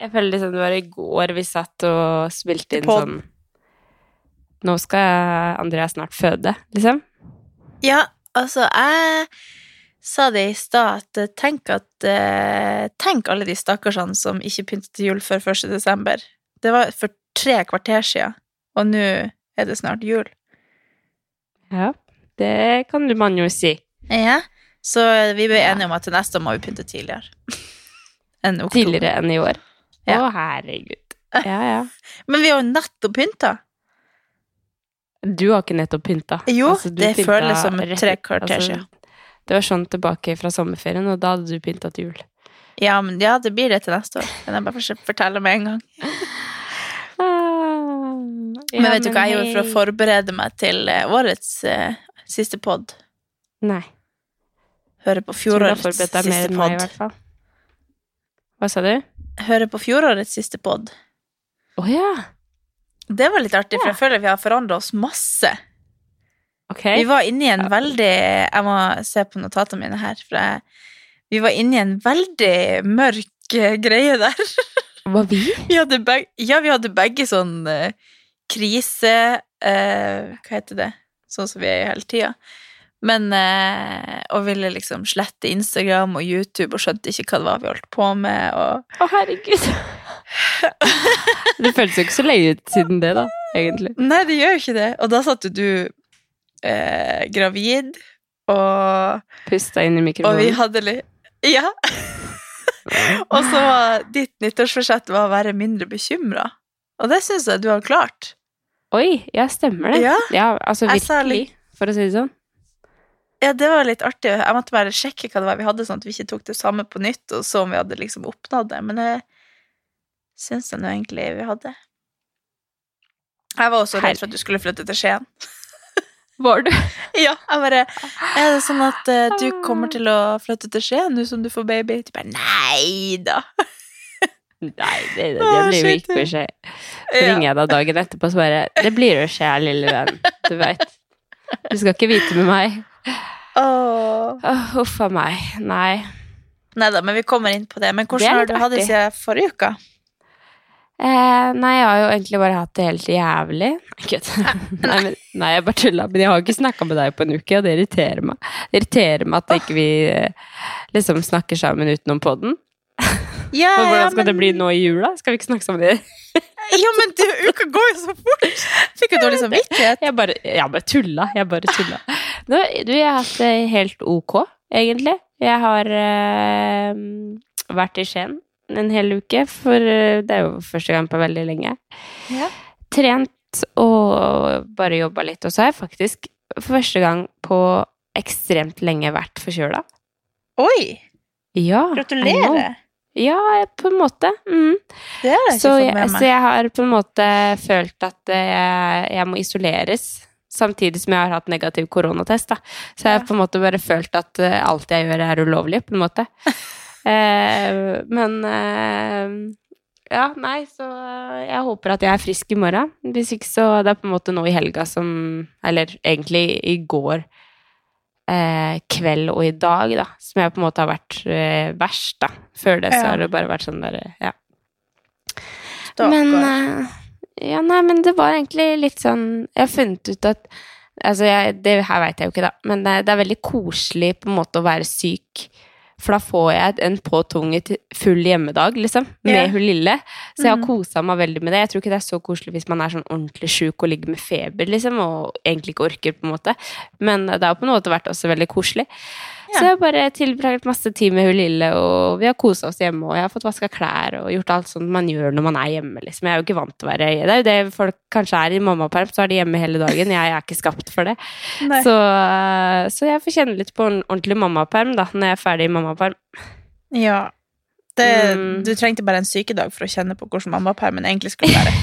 Jeg føler liksom det var i går vi satt og spilte inn Pod. sånn Nå skal Andrea snart føde, liksom. Ja, altså, jeg sa det i stad at eh, tenk at eh, Tenk alle de stakkarsene som ikke pyntet til jul før 1. desember. Det var for tre kvarter siden, og nå er det snart jul. Ja, det kan man jo si. Ja, så vi ble enige om at til neste år må vi pynte tidligere. Enn oktober. Tidligere enn i år. Å, Ja. herregud. Ja, ja. Men vi har jo nettopp pynta. Du har ikke nettopp pynta. Jo, Altså, det pynta føles som et tre kvarter altså. Det var sånn tilbake fra sommerferien, og da hadde du pynta til jul. Ja, men ja, det blir det til neste år. Kan jeg bare fortelle med en gang. Ah, Men vet du hva jeg gjorde for å forberede meg til eh, årets uh, siste pod? Nei. Høre på fjorårets siste pod. Hva sa du? Høre på fjorårets siste pod. Å ja. Det var litt artig, for jeg føler vi har forandra oss masse. Okay. Vi var inne i en veldig Jeg må se på notatene mine her, for jeg, vi var inne i en veldig mørk eh, greie der. Var vi? Vi hadde begge, ja, vi hadde begge sånn uh, krise uh, Hva heter det? Sånn som vi er i hele tida. Men eh, Og ville liksom slette Instagram og YouTube og skjønte ikke hva det var vi holdt på med. Og Å, herregud. det føles jo ikke så lenge ut siden det, da, egentlig. Nei, det gjør jo ikke det. Og da satt jo du eh, gravid, og, Pusta inn i mikrofonen. og vi hadde litt Ja. og så var ditt nyttårsforsett var å være mindre bekymra. Og det syns jeg du har klart. Oi, ja, stemmer det. Ja. altså Jeg sa virkelig, for å si det sånn. Ja, det var litt artig. Jeg måtte bare sjekke hva det var vi hadde, sånn at vi ikke tok det samme på nytt, og så om vi hadde liksom oppnådd det. Men det syns jeg nå egentlig vi hadde. Jeg var også redd for at du skulle flytte til Skien. Var du? Ja, jeg bare Er det sånn at uh, du kommer til å flytte til Skien nå som du får baby? Du bare Nei da. Nei, det, det, det blir jo ikke skje. Så ringer jeg deg dagen etterpå og bare Det blir å skje, lille venn. Du veit. Du skal ikke vite med meg. Åh. Åh, Huff a meg. Nei. Nei da, men vi kommer inn på det. Men hvordan det har du hatt det siden forrige uke? Eh, nei, jeg har jo egentlig bare hatt det helt jævlig. Nei, men, nei, jeg bare tulla. Men jeg har ikke snakka med deg på en uke, og det irriterer meg. Det irriterer meg at ikke vi ikke liksom snakker sammen utenom podden. Ja, men hvordan skal men, det bli nå i jula? Skal vi ikke snakke sammen? Ja, men du, uka går jo så fort! Fikk jo dårlig samvittighet? Jeg bare, jeg bare tulla. Jeg bare tulla. Nå, du, jeg har hatt det helt ok, egentlig. Jeg har eh, vært i Skien en hel uke, for eh, det er jo første gang på veldig lenge. Ja. Trent og bare jobba litt. Og så har jeg faktisk for første gang på ekstremt lenge vært forkjøla. Oi! Ja, Gratulerer! Ja, på en måte. Mm. Det har jeg ikke Så fått med med så meg. jeg har på en måte følt at eh, jeg, jeg må isoleres. Samtidig som jeg har hatt negativ koronatest. Da. Så jeg har Ja. på en måte bare følt at eh, alt jeg gjør, er ulovlig, på en måte. eh, men eh, Ja, nei, så jeg håper at jeg er frisk i morgen. Hvis ikke så Det er på en måte nå i helga som Eller egentlig i går eh, kveld og i dag, da, som jeg på en måte har vært verst, da. Før det så Ja. har det bare vært sånn der, ja. Stakkar. Men Ja, nei, men det var egentlig litt sånn Jeg har funnet ut at Altså, jeg, det her veit jeg jo ikke, da, men det, det er veldig koselig på en måte å være syk. For da får jeg en påtvunget full hjemmedag, liksom, med yeah. hun lille. Så jeg har Mhm. kosa meg veldig med det. Jeg tror ikke det er så koselig hvis man er sånn ordentlig sjuk og ligger med feber, liksom, og egentlig ikke orker, på en måte. Men det har på en måte vært også veldig koselig. Så jeg har bare tilbrakt masse tid med hun lille, og vi har kosa oss hjemme, og jeg har fått vaska klær og gjort alt sånt man gjør når man er hjemme, liksom. Jeg er jo ikke vant til å være Det er jo det folk kanskje er i mammaperm, så er de hjemme hele dagen. Jeg er ikke skapt for det. Så, så jeg får kjenne litt på en ordentlig mammaperm, da, når jeg er ferdig i mammaperm. Ja. Det, Mm. Du trengte bare en sykedag for å kjenne på hvordan mammapermen egentlig skulle være.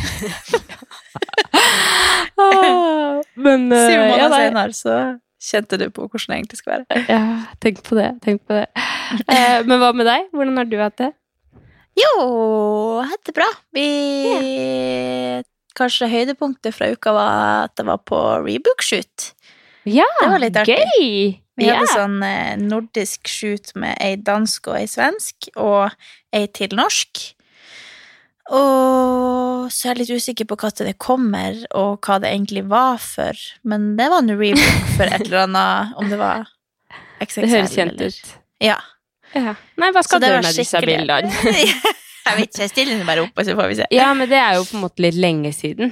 Men Syv eh, måneder ja, senere så kjente du på hvordan det egentlig skal være. Ja, tenk på det. Tenk på det. Eh, men hva med deg? Hvordan har du hatt det? Jo, hatt det bra. Vi Kanskje høydepunktet fra uka var at det var på rebook-shoot. Ja, Det var litt artig. gøy! Vi yeah. hadde sånn eh, nordisk shoot med ei dansk og ei svensk, og ei til norsk. Og så er jeg litt usikker på når det kommer, og hva det egentlig var for. Men det var en rebook for et eller annet, om det var XXL. Det høres kjent eller- ut. Ja. Ja. Nei, hva skal du med disse bildene? jeg vet ikke, jeg stiller den bare opp, og så får vi se. Ja, men det er jo på en måte litt lenge siden.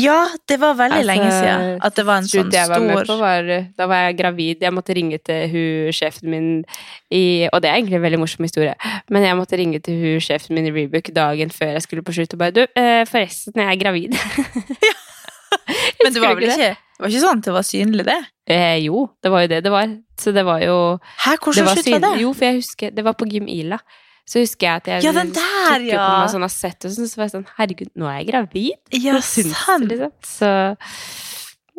Ja, det var veldig Altså, lenge siden at det var en sånn Shoot jeg var var, Da var jeg gravid. Jeg måtte ringe til hun sjefen min i Og det er egentlig en veldig morsom historie. Men jeg måtte ringe til hun sjefen min i Rebook dagen før jeg skulle på shoot og bare Du, eh, forresten, jeg er gravid. Men det var vel ikke Det var ikke sånn at det var synlig, det? Eh, jo, det var jo det det var. Så det var jo Hæ, hvordan var det? Jo, for jeg husker Det var på Gym Ila. Så husker jeg at jeg Ja, den der, tok ja. på meg sånn Asett og sånn, så var jeg sånn Herregud, nå er jeg gravid? Ja, sant! sant. liksom? Så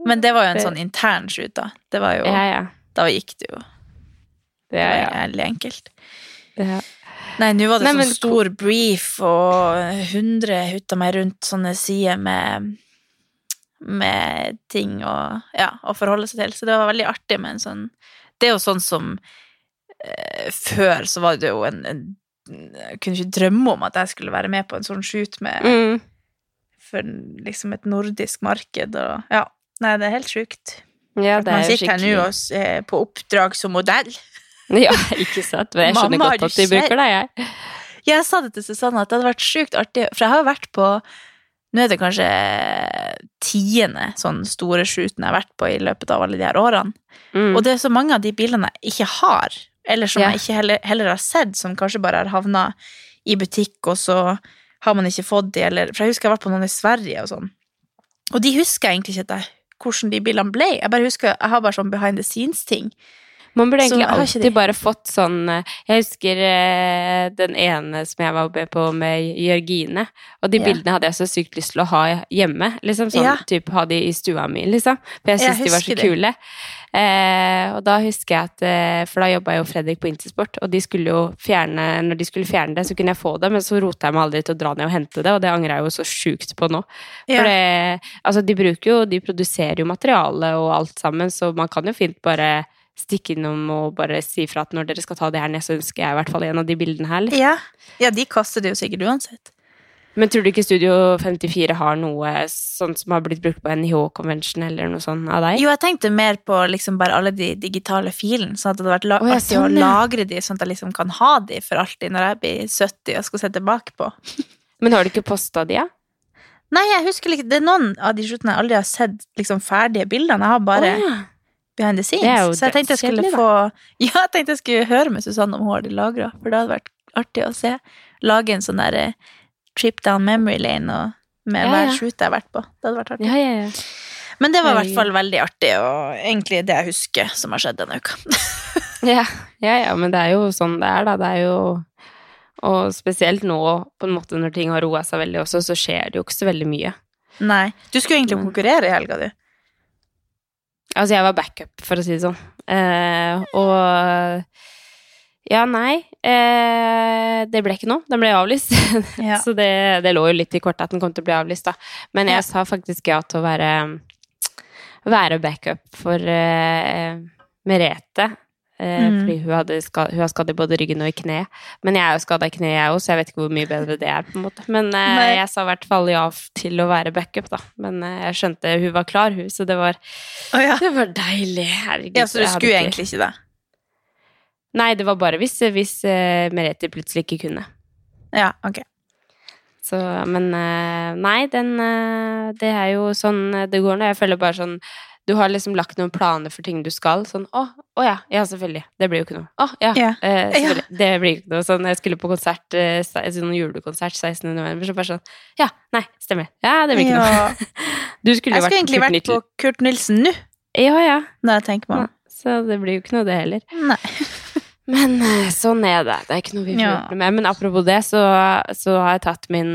Men det var jo en Det- sånn intern shoot, da. Det var jo ja, ja. Da gikk det jo. Det var ja. veldig enkelt. ja. Nei, nå var det Nei, sånn men- stor brief og 100 hutta meg rundt sånne sider med med ting å, ja, å forholde seg til. Så det var veldig artig med en sånn Det er jo sånn som eh, Før så var det jo en, en kunne ikke drømme om at jeg skulle være med på en sånn shoot med Mm. for liksom et nordisk marked og Ja. Nei, det er helt sjukt. Ja, At det man er sitter her nå skikkelig og s- er på oppdrag som modell. Ja, ikke sant? Men jeg skjønner Mamma, godt at de bruker deg, jeg. Jeg sa det til Susanne at det hadde vært sjukt artig, for jeg har jo vært på Nå er det kanskje tiende sånn store shooten jeg har vært på i løpet av alle de her årene. Mm. Og det er så mange av de bildene jeg ikke har, eller som Ja. jeg ikke heller, heller har sett, som kanskje bare har havna i butikk, og så har man ikke fått de, eller For jeg husker jeg vært på noen i Sverige og sånn. Og de husker jeg egentlig ikke hvordan de bildene ble. Jeg bare husker, jeg har bare sånn behind the scenes-ting. Man burde egentlig alltid bare fått sånn eh, Jeg husker eh, den ene som jeg var med på med Jørgine, og de Ja. bildene hadde jeg så sykt lyst til å ha hjemme. Liksom sånn Ja. typ ha de i stua mi, liksom. For Jeg syns de var så det. kule. Eh, og da husker jeg at eh, For da jobba jo Fredrik på Intersport, og de skulle jo fjerne Når de skulle fjerne det, så kunne jeg få det, men så rota jeg meg aldri til å dra ned og hente det, og det angrer jeg jo så sjukt på nå. For det, altså de bruker jo, de produserer jo materiale og alt sammen, så man kan jo fint bare stikke innom og bare si fra at når dere skal ta det her ned, så ønsker jeg i hvert fall en av de bildene her. Liksom. Ja. ja, de kaster det jo sikkert uansett. Men tror du ikke Studio 54 har noe sånt som har blitt brukt på NIH-konvensjon eller noe sånt av deg? Jo, jeg tenkte mer på liksom bare alle de digitale filene, sånn at det hadde vært oh, artig sånn, å lagre de, sånn at jeg liksom kan ha de for alltid når jeg blir 70 og skal se tilbake på. Men har du ikke posta de, ja? Nei, jeg husker liksom, det er noen av de sluttene jeg aldri har sett liksom ferdige bildene. Jeg har bare oh, ja. Behind the scenes. Det så jeg tenkte jeg skulle få Ja, jeg tenkte jeg skulle høre med Susanne om hun har de lagra, for det hadde vært artig å se. Lage en sånn derre trip down memory lane og med Ja, hver ja. shoot jeg har vært på. Det hadde vært artig. Ja, ja, ja. Men det var i hvert fall veldig artig, og egentlig det jeg husker som har skjedd denne uka. Ja, ja, ja, men det er jo sånn det er, da. Det er jo Og spesielt nå, på en måte når ting har roa seg veldig også, så skjer det jo ikke så veldig mye. Nei. Du skulle egentlig Men- konkurrere i helga, du. Altså, jeg var backup, for å si det sånn. Eh, og Ja, nei. Eh, det ble ikke noe. Den ble avlyst. Ja. så det, det lå jo litt i kortet at den kom til å bli avlyst, da. Men jeg Ja. sa faktisk ja til å være, være backup for eh, Merete. Eh, Mm. Fordi hun, hadde ska, hun har skadd i både ryggen og i kne. Men jeg er jo skada i kne, jeg òg, så jeg vet ikke hvor mye bedre det er. på en måte. Men eh, jeg sa i hvert fall ja til å være backup, da. Men eh, jeg skjønte hun var klar, hun, så det var oh, ja. det var deilig. Herregud. ja, så du skulle egentlig ikke det? Nei, det var bare hvis, hvis uh, Merete plutselig ikke kunne. Ja, ok. Så, men eh, nei, den eh, Det er jo sånn eh, det går nå. Jeg føler bare sånn Du har liksom lagt noen planer for ting du skal. Sånn å, å ja, ja, selvfølgelig. Det blir jo ikke noe. Å ja, Ja. eh, selvfølgelig. Det blir ikke noe. Sånn jeg skulle på konsert, eh, sånn julekonsert 16. november, så bare sånn Ja, nei, stemmer. Ja, det blir ikke noe. Du skulle Jeg jo skulle vært egentlig Kurt vært på Kurt Nilsen nå, Ja, ja. når jeg tenker meg om. Så det blir jo ikke noe, det heller. Nei. Men eh, sånn er det. Det er ikke noe vi får Ja. gjort med. Men apropos det, så, så har jeg tatt min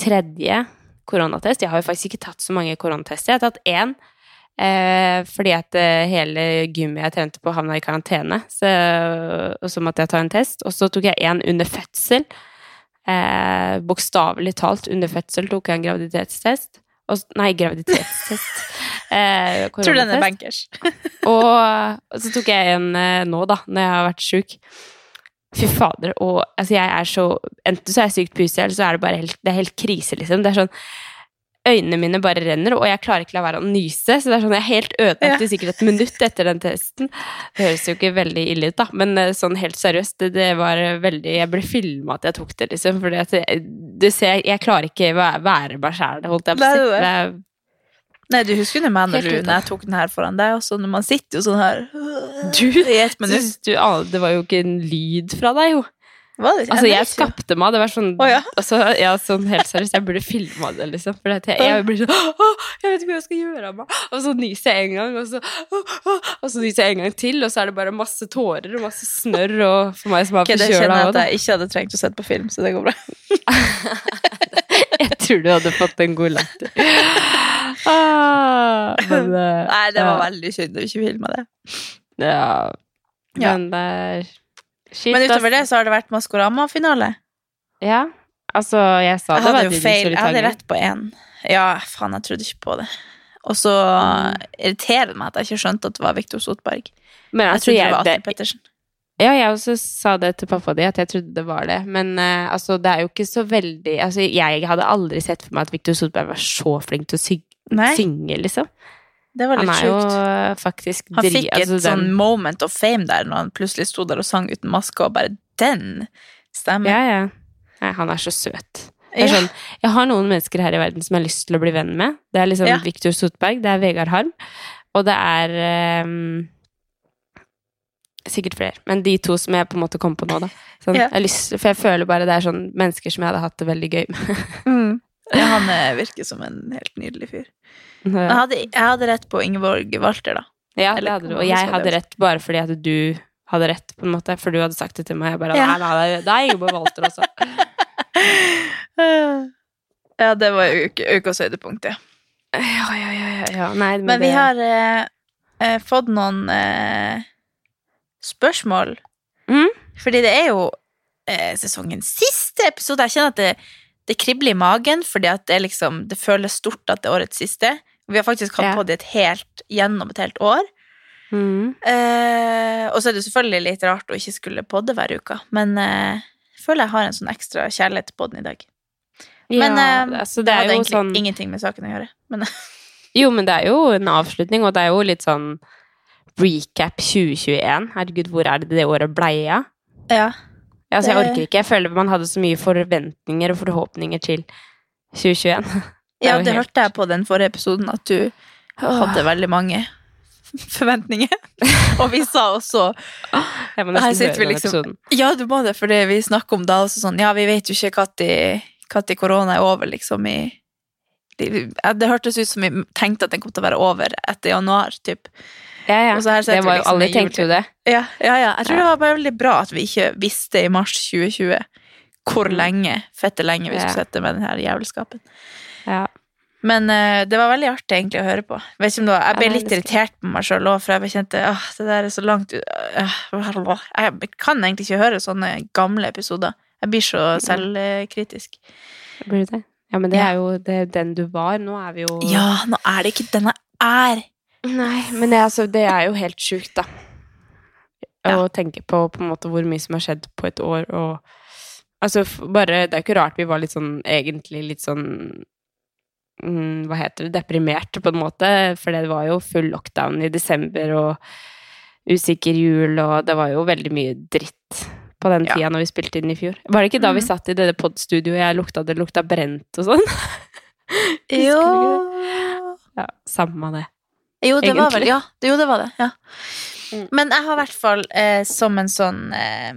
tredje koronatest. Jeg har jo faktisk ikke tatt så mange koronatester. Jeg har tatt én. Eh, fordi at eh, hele gymmet jeg trente på, havna i karantene. Så, og så måtte jeg ta en test. Og så tok jeg en under fødsel. Eh, Bokstavelig talt under fødsel tok jeg en graviditetstest. Og, nei, graviditetstest. Eh, Tror du den er bankers? Og så tok jeg en eh, nå, da, når jeg har vært sjuk. Fy fader. Og altså, jeg er så Enten så er jeg sykt pussig, eller så er det bare helt, det er helt krise, liksom. Det er sånn Øynene mine bare renner, og jeg klarer ikke la være å nyse. Så det er sånn, jeg er helt ødelagt i sikkert et minutt etter den testen. Det høres jo ikke veldig ille ut, da, men eh, sånn helt seriøst, det, det var veldig Jeg ble filma at jeg tok det, liksom. Fordi du ser, jeg klarer ikke være, være meg sjæl, holdt jeg på å si. Nei, du husker jo meg når, du, når jeg tok den her foran deg, og så når man sitter jo sånn her Du i et minutt. Du, det var jo ikke en lyd fra deg, jo. Altså, jeg skapte meg. Det var sånn oh, ja. altså, ja, sånn helt seriøst. Jeg burde filma det, liksom. For jeg, jeg blir sånn jeg vet ikke hva jeg skal gjøre av meg. Og så nyser jeg en gang, og så, å, å, og så nyser jeg en gang til, og så er det bare masse tårer og masse snørr og for meg som er Ok, det kjenner jeg at jeg ikke hadde trengt å sette på film, så det går bra. Jeg tror du hadde fått en god latter. Ah, men, Nei, det var veldig synd du ikke filma det. Ja. Ja. Men det er Shit, Men utover det så har det vært Maskorama-finale. Ja. Altså, jeg sa Jeg det var hadde jo feil. Jeg hadde rett på én. Ja, faen, jeg trodde ikke på det. Og så irriterer det meg at jeg ikke skjønte at det var Viktor Sotberg. Men Jeg jeg trodde det var Atle Pettersen. Ja, jeg også sa det til pappa di, at jeg trodde det var det. Men uh, altså, det er jo ikke så veldig Altså, jeg hadde aldri sett for meg at Victor Sotberg var så flink til å sy synge, liksom. Det var Han er jo faktisk Han fikk et altså, den- sånn moment of fame der når han plutselig sto der og sang uten maske, og bare den stemmen. Ja, ja. Nei, han er så søt. Det Ja. sånn, jeg har noen mennesker her i verden som jeg har lyst til å bli venn med. Det er liksom Ja. Victor Sotberg, det er Vegard Harm, og det er um, Sikkert flere, men de to som jeg på en måte kom på nå, da. Sånn, Ja. jeg lyst, for jeg føler bare det er sånn mennesker som jeg hadde hatt det veldig gøy med. Mm. Ja, han eh, virker som en helt nydelig fyr. Jeg hadde, jeg hadde rett på Ingeborg Walter, da. det hadde du. Og jeg hadde rett bare fordi at du hadde rett, på en måte. For du hadde sagt det til meg. Jeg bare Ja. Nei, nei, det er Ingeborg Walter også. Ja, det var jo uke, ukas høydepunkt, ja. Ja, ja, ja, ja, ja. Nei, men, Men vi det- har eh, eh, fått noen eh, spørsmål. Mm. Fordi det er jo eh, sesongens siste episode. Jeg kjenner at det, det kribler i magen, fordi at det, liksom, det føles stort at det er årets siste. Vi har faktisk hatt Ja. på det et helt, gjennom et helt år. Mm. Eh, og så er det selvfølgelig litt rart å ikke skulle podde hver uke, men eh, jeg føler jeg har en sånn ekstra kjærlighet til podden i dag. Men ja, eh, altså, det, det hadde egentlig sånn ingenting med saken å gjøre. Men Jo, men det er jo en avslutning, og det er jo litt sånn recap 2021. Herregud, hvor er det det året blei av? ja. Altså, jeg orker ikke. Jeg føler man hadde så mye forventninger og forhåpninger til 2021. Det Ja, det helt- hørte jeg på den forrige episoden, at du hadde veldig mange forventninger. Og vi sa også Jeg må nesten høre den liksom- episoden. Ja, du må det, for vi snakker om da også sånn Ja, vi vet jo ikke når korona er over, liksom, i ja, Det hørtes ut som vi tenkte at den kom til å være over etter januar, typ. Ja, ja. Her Det var jo, liksom alle tenkte jo det. Ja, ja, ja. Jeg tror det var bare veldig bra at vi ikke visste i mars 2020 hvor Mm. lenge, fette lenge, vi skulle sitte med den her jævelskapen. Ja. Men uh, det var veldig artig egentlig å høre på. Det var, jeg ble litt irritert på meg sjøl òg, for jeg kjente at det der er så langt ut øh, Jeg kan egentlig ikke høre sånne gamle episoder. Jeg blir så selvkritisk. Blir det det? Ja, men det er jo det den du var. Nå er vi jo Ja, nå er det ikke den jeg er. Nei, men det, altså, det er jo helt sjukt, da. Ja. Å tenke på på en måte hvor mye som har skjedd på et år, og Altså, bare Det er ikke rart vi var litt sånn egentlig litt sånn mm, Hva heter det Deprimerte, på en måte, for det var jo full lockdown i desember og usikker jul, og det var jo veldig mye dritt på den Ja. når vi spilte inn i fjor. Var det ikke da vi Mhm. satt i det podstudioet og jeg lukta det lukta brent og sånn? Jo Ja, samme det. Jo, det var vel Ja, jo, det var det. Ja. Mm. Men jeg har i hvert fall eh, som en sånn eh,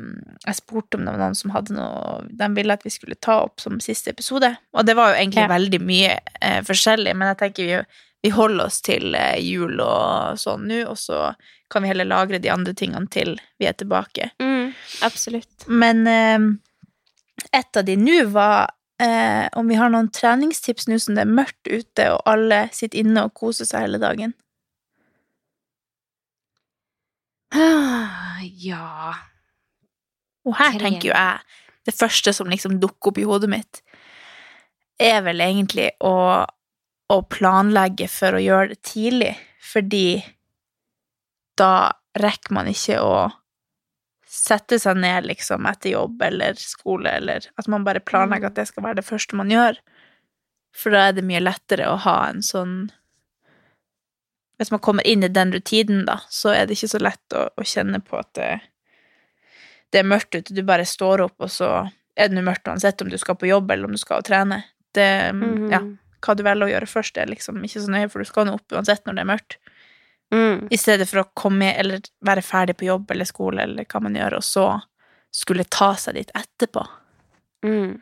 Jeg spurte om det var noen som hadde noe de ville at vi skulle ta opp som siste episode. Og det var jo egentlig Ja. veldig mye eh, forskjellig, men jeg tenker vi, vi holder oss til eh, jul og sånn nå, og så kan vi heller lagre de andre tingene til vi er tilbake. Mm, absolutt. Men eh, et av de nå var eh, om vi har noen treningstips nå som det er mørkt ute, og alle sitter inne og koser seg hele dagen. Ja Og her tenker jo jeg Det første som liksom dukker opp i hodet mitt, er vel egentlig å, å planlegge for å gjøre det tidlig, fordi da rekker man ikke å sette seg ned liksom etter jobb eller skole, eller at man bare planlegger at det skal være det første man gjør. For da er det mye lettere å ha en sånn Hvis man kommer inn i den rutinen, da, så er det ikke så lett å, å kjenne på at det, det er mørkt ute. Du bare står opp, og så er det mørkt uansett om du skal på jobb eller om du skal og trene. Det, Mhm. ja, hva du velger å gjøre først, er liksom ikke så nøye, for du skal nå opp uansett når det er mørkt. Mm. I stedet for å komme eller være ferdig på jobb eller skole eller hva man gjør, og så skulle ta seg dit etterpå. Mm.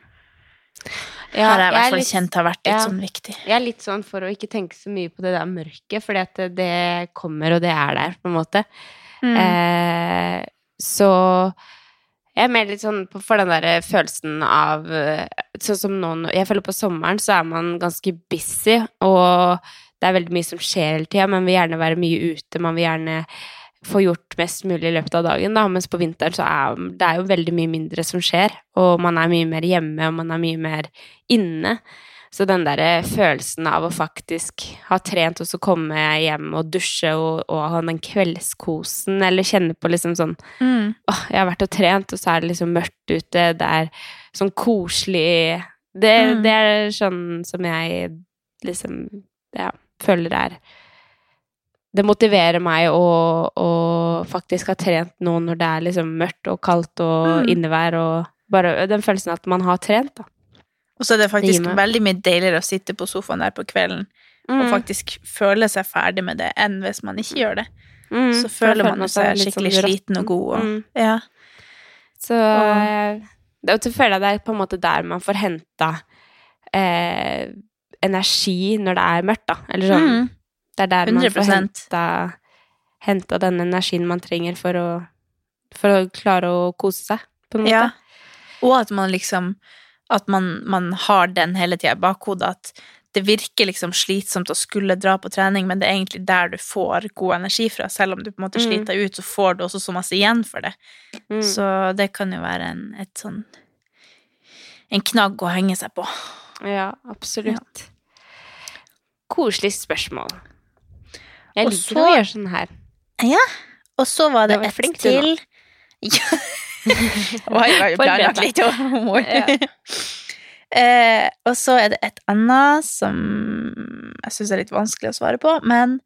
Her har jeg i er hvert fall kjent har vært litt ja. sånn viktig. Jeg er litt sånn for å ikke tenke så mye på det der mørket, fordi at det- det kommer, og det er der, på en måte. Mm. Eh, så jeg er mer litt sånn på- for den der følelsen av eh, Sånn som nå Jeg føler på sommeren så er man ganske busy, og det er veldig mye som skjer hele tida. Man vil gjerne være mye ute, man vil gjerne få gjort mest mulig i løpet av dagen, da. Mens på vinteren så er det er jo veldig mye mindre som skjer, og man er mye mer hjemme, og man er mye mer inne. Så den der følelsen av å faktisk ha trent og så komme hjem og dusje og, og ha den kveldskosen, eller kjenne på liksom sånn Mm. Åh, jeg har vært og trent, og så er det liksom mørkt ute, det er sånn koselig Det, Mm. det er sånn som jeg liksom ja, føler er Det motiverer meg å, å faktisk ha trent nå når det er liksom mørkt og kaldt og Mm. innevær og bare den følelsen at man har trent, da. Og så er det faktisk Det veldig mye deiligere å sitte på sofaen der på kvelden og Mm. faktisk føle seg ferdig med det, enn hvis man ikke gjør det. Mm, Så føler man seg skikkelig sånn sliten og god. Og, Mm. ja. Så og så føler jeg det er på en måte der man får henta eh, energi når det er mørkt, da. Eller sånn Mm. Det er der man får 100%. henta, henta den energien man trenger for å, for å klare å kose seg, på en måte. Ja. Og at man liksom At man, man har den hele tida i bakhodet. At det virker liksom slitsomt å skulle dra på trening, men det er egentlig der du får god energi fra. Selv om du på en måte Mm. sliter ut, så får du også så masse igjen for det. Mm. Så det kan jo være en, et sånn En knagg å henge seg på. Ja, absolutt. Koselig spørsmål. Jeg liker så- å gjøre sånn her. Ja. Og så var det et flink, til. Ja. Oi, planlagt litt humor. Ja. eh, og så er det et annet som jeg syns er litt vanskelig å svare på, men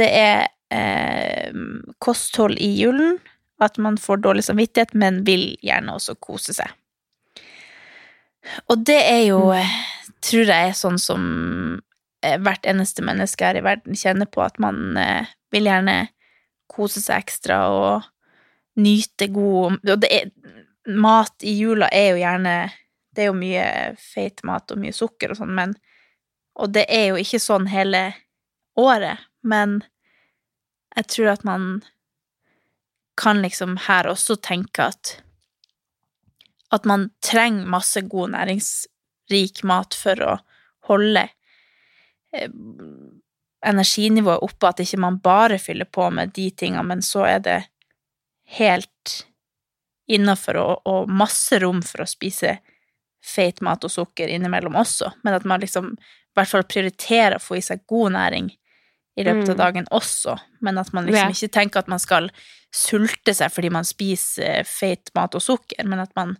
det er eh, kosthold i julen. At man får dårlig samvittighet, men vil gjerne også kose seg. Og det er jo, Mm. eh, tror jeg, sånn som hvert eneste menneske her i verden kjenner på, at man eh, vil gjerne kose seg ekstra og nyte god Og er, mat i jula er jo gjerne Det er jo mye feit mat og mye sukker og sånn, men Og det er jo ikke sånn hele året, men jeg tror at man kan liksom her også tenke at at man trenger masse god næringsrik mat for å holde eh, energinivået oppe, at ikke man bare fyller på med de tingene, men så er det helt innafor og, og masse rom for å spise feit mat og sukker innimellom også, men at man liksom i hvert fall prioriterer å få i seg god næring i løpet av Mm. dagen også, men at man liksom ikke tenker at man skal sulte seg fordi man spiser feit mat og sukker, men at man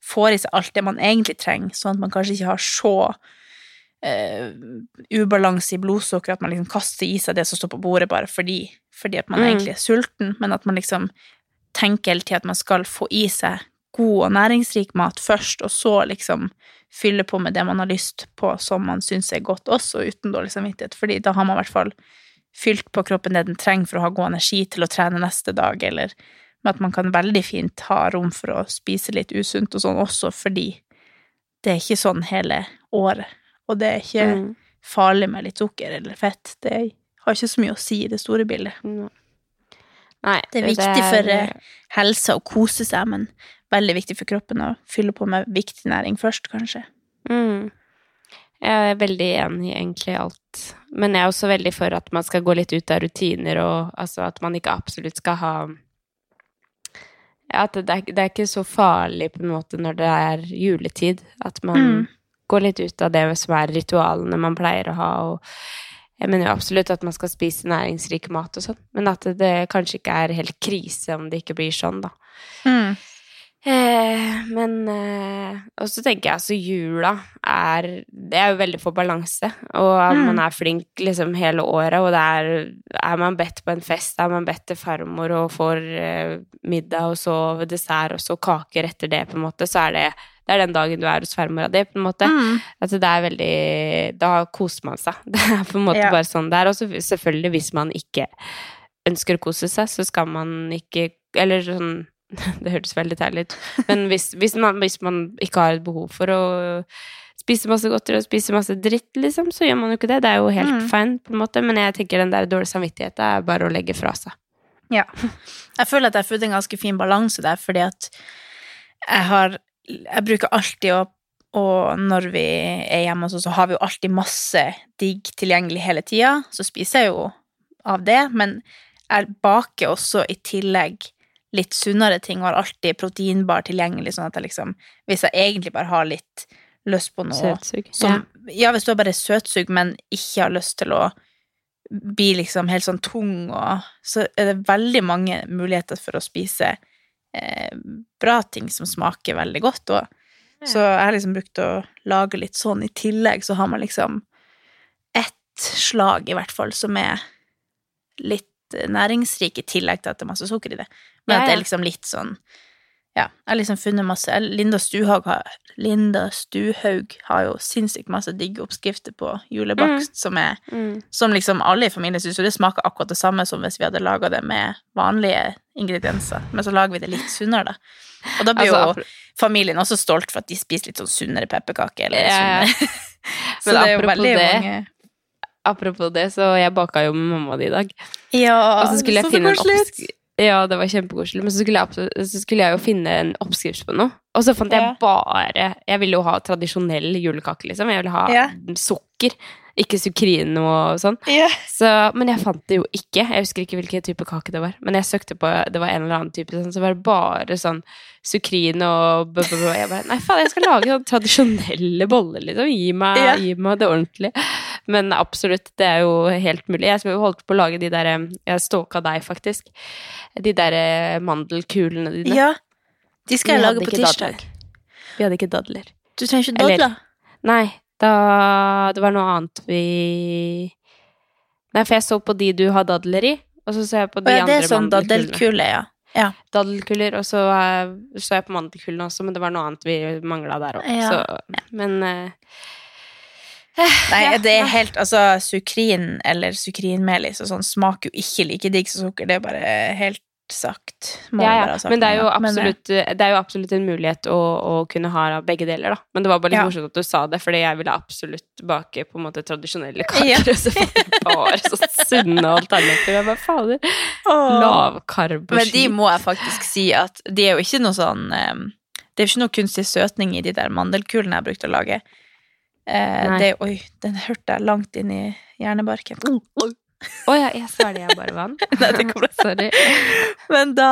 får i seg alt det man egentlig trenger, sånn at man kanskje ikke har så eh, ubalanse i blodsukker at man liksom kaster i seg det som står på bordet bare fordi, fordi at man Mm. egentlig er sulten, men at man liksom tenker hele tida at man skal få i seg god og næringsrik mat først, og så liksom fylle på med det man har lyst på som man syns er godt også, uten dårlig samvittighet, fordi da har man i hvert fall fylt på kroppen det den trenger for å ha god energi til å trene neste dag, eller med at man kan veldig fint ha rom for å spise litt usunt og sånn også, fordi det er ikke sånn hele året, og det er ikke Mm. farlig med litt sukker eller fett, det har ikke så mye å si i det store bildet. Mm. Nei, Det er viktig for eh, helsa å kose seg, men veldig viktig for kroppen å fylle på med viktig næring først, kanskje. Mm. Jeg er veldig enig i egentlig alt. Men jeg er også veldig for at man skal gå litt ut av rutiner, og altså at man ikke absolutt skal ha Ja, at det er, det er ikke så farlig på en måte når det er juletid, at man Mm. Går litt ut av det som er ritualene man pleier å ha, og Jeg mener jo absolutt at man skal spise næringsrik mat og sånn, men at det, det kanskje ikke er helt krise om det ikke blir sånn, da. Mm. Eh, men eh, Og så tenker jeg altså jula er Det er jo veldig for balanse, og at Mm. man er flink liksom hele året, og det er Er man bedt på en fest, er man bedt til farmor og får eh, middag, og så dessert, og så kaker etter det, på en måte, så er det det er den dagen du er hos farmora di, på en måte. Mm. Altså, det er veldig Da koser man seg. Det er på en måte Ja. bare sånn det er. Og selvfølgelig, hvis man ikke ønsker å kose seg, så skal man ikke Eller sånn Det hørtes veldig teilig ut. Men hvis, hvis, man, hvis man ikke har et behov for å spise masse godteri og spise masse dritt, liksom, så gjør man jo ikke det. Det er jo helt Mm. fine, på en måte. Men jeg tenker den der dårlige samvittigheten er bare å legge fra seg. Ja. Jeg føler at jeg har funnet en ganske fin balanse der, fordi at jeg har Jeg bruker alltid å Og når vi er hjemme, sånn, så har vi jo alltid masse digg tilgjengelig hele tida. Så spiser jeg jo av det, men jeg baker også i tillegg litt sunnere ting, og har alltid proteinbar tilgjengelig, sånn at jeg liksom Hvis jeg egentlig bare har litt lyst på noe Søtsug. som, ja. hvis du har bare søtsug, men ikke har lyst til å bli liksom helt sånn tung, og så er det veldig mange muligheter for å spise eh, bra ting som smaker veldig godt. òg. Så jeg har liksom brukt å lage litt sånn i tillegg, så har man liksom ett slag i hvert fall som er litt næringsrik i tillegg til at det er masse sukker i det. Men Ja, at det er liksom litt sånn Ja, jeg har liksom funnet masse Linda Stuhaug har, Linda Stuhaug har jo sinnssykt masse digge oppskrifter på julebakst som er Mm. som liksom alle i familien syns det smaker akkurat det samme som hvis vi hadde laga det med vanlige ingredienser, men så lager vi det litt sunnere, da. Og da blir Altså, jo familien også stolt for at de spiser litt sånn sunnere pepperkaker. Eller ja. sunnere. så Men det apropos det, mange Apropos det, så jeg baka jo med mamma di i dag. Ja, Og så skulle jeg så finne en oppskrift Ja, det var kjempekoselig, men så skulle, jeg, så skulle jeg jo finne en oppskrift på noe. Og så fant jeg bare Jeg ville jo ha tradisjonell julekake, liksom. Jeg ville ha Ja. sukker, ikke sukrino og sånn. Ja. Så, men jeg fant det jo ikke. Jeg husker ikke hvilken type kake det var. Men jeg søkte på Det var en eller annen type sånn, så var det bare sånn sukrino og bø, bø, bø. Jeg bare Nei, faen, jeg skal lage sånn tradisjonelle boller, liksom. Gi meg, Ja. gi meg det ordentlig. Men absolutt, det er jo helt mulig. Jeg holdt på å lage de der Jeg stalka deg, faktisk. De der eh, mandelkulene dine. ja. De skal jeg lage på tirsdag. dadler. Vi hadde ikke dadler. Du trenger ikke Eller- dadler. Nei, da Det var noe annet vi Nei, for jeg så på de du har dadler i, og så så jeg på de ja, det andre er sånn mandelkulene. daddelkule, ja. ja. Daddelkuler, og så eh, så jeg på mandelkulene også, men det var noe annet vi mangla der òg. Ja. Men eh, Nei, det er helt Altså, sukrin eller sukrinmelis og sånn smaker jo ikke like digg som sukker. Det er bare helt sagt. Ja, ja. sagt Men det er eh, absolutt, det er jo absolutt en mulighet å, å kunne ha begge deler, da. Men det var bare litt Ja. morsomt at du sa det, fordi jeg ville absolutt bake på en måte tradisjonelle kaker, og så fant jeg bare så sunne alternativer. Jeg bare fader. Åh. Lavkarb og Men de må jeg faktisk si at de er jo ikke noe sånn eh, Det er jo ikke noe kunstig søtning i de der mandelkulene jeg brukte å lage. Eh, det, oi, den hørte jeg langt inn i hjernebarken. Å ja, jeg svelger jeg bare vann. Nei, det kommer. Sorry. Men da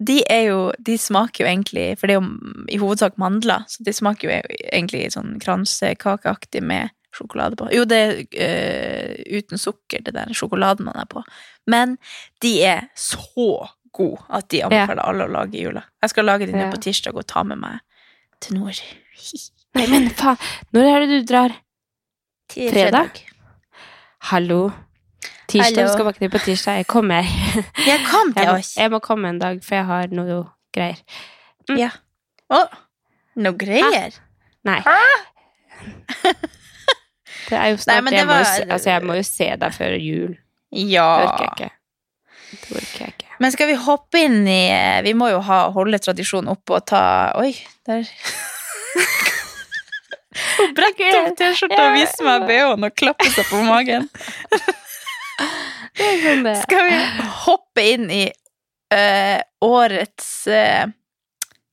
De er jo De smaker jo egentlig For det er jo i hovedsak mandler, så de smaker jo egentlig sånn kransekakeaktig med sjokolade på. Jo, det er eh, uten sukker, det der sjokoladen man er på. Men de er så gode at de anbefaler alle å lage i jula. Jeg skal lage de nå Ja. på tirsdag og ta med meg til nord. Nei, men faen. Når er det du drar? Til Fredag? Hallo. Tirsdag, Hallo. du skal ned på tirsdag. Jeg kommer. Jeg kom Jeg må, oss. jeg må komme en dag, for jeg har noe greier. Mm. Ja. Å, noe greier. Nei. Det er jo snart Nei, jeg, jeg, må jo se, altså, jeg må jo se deg før jul. Ja. Det orker jeg ikke. Det orker jeg ikke. Men skal vi hoppe inn i Vi må jo ha, holde tradisjonen oppe og ta Oi, der Hun bretter opp T-skjorta og viser meg BH-en og klapper seg på magen. Sånn. Skal vi hoppe inn i uh, årets uh,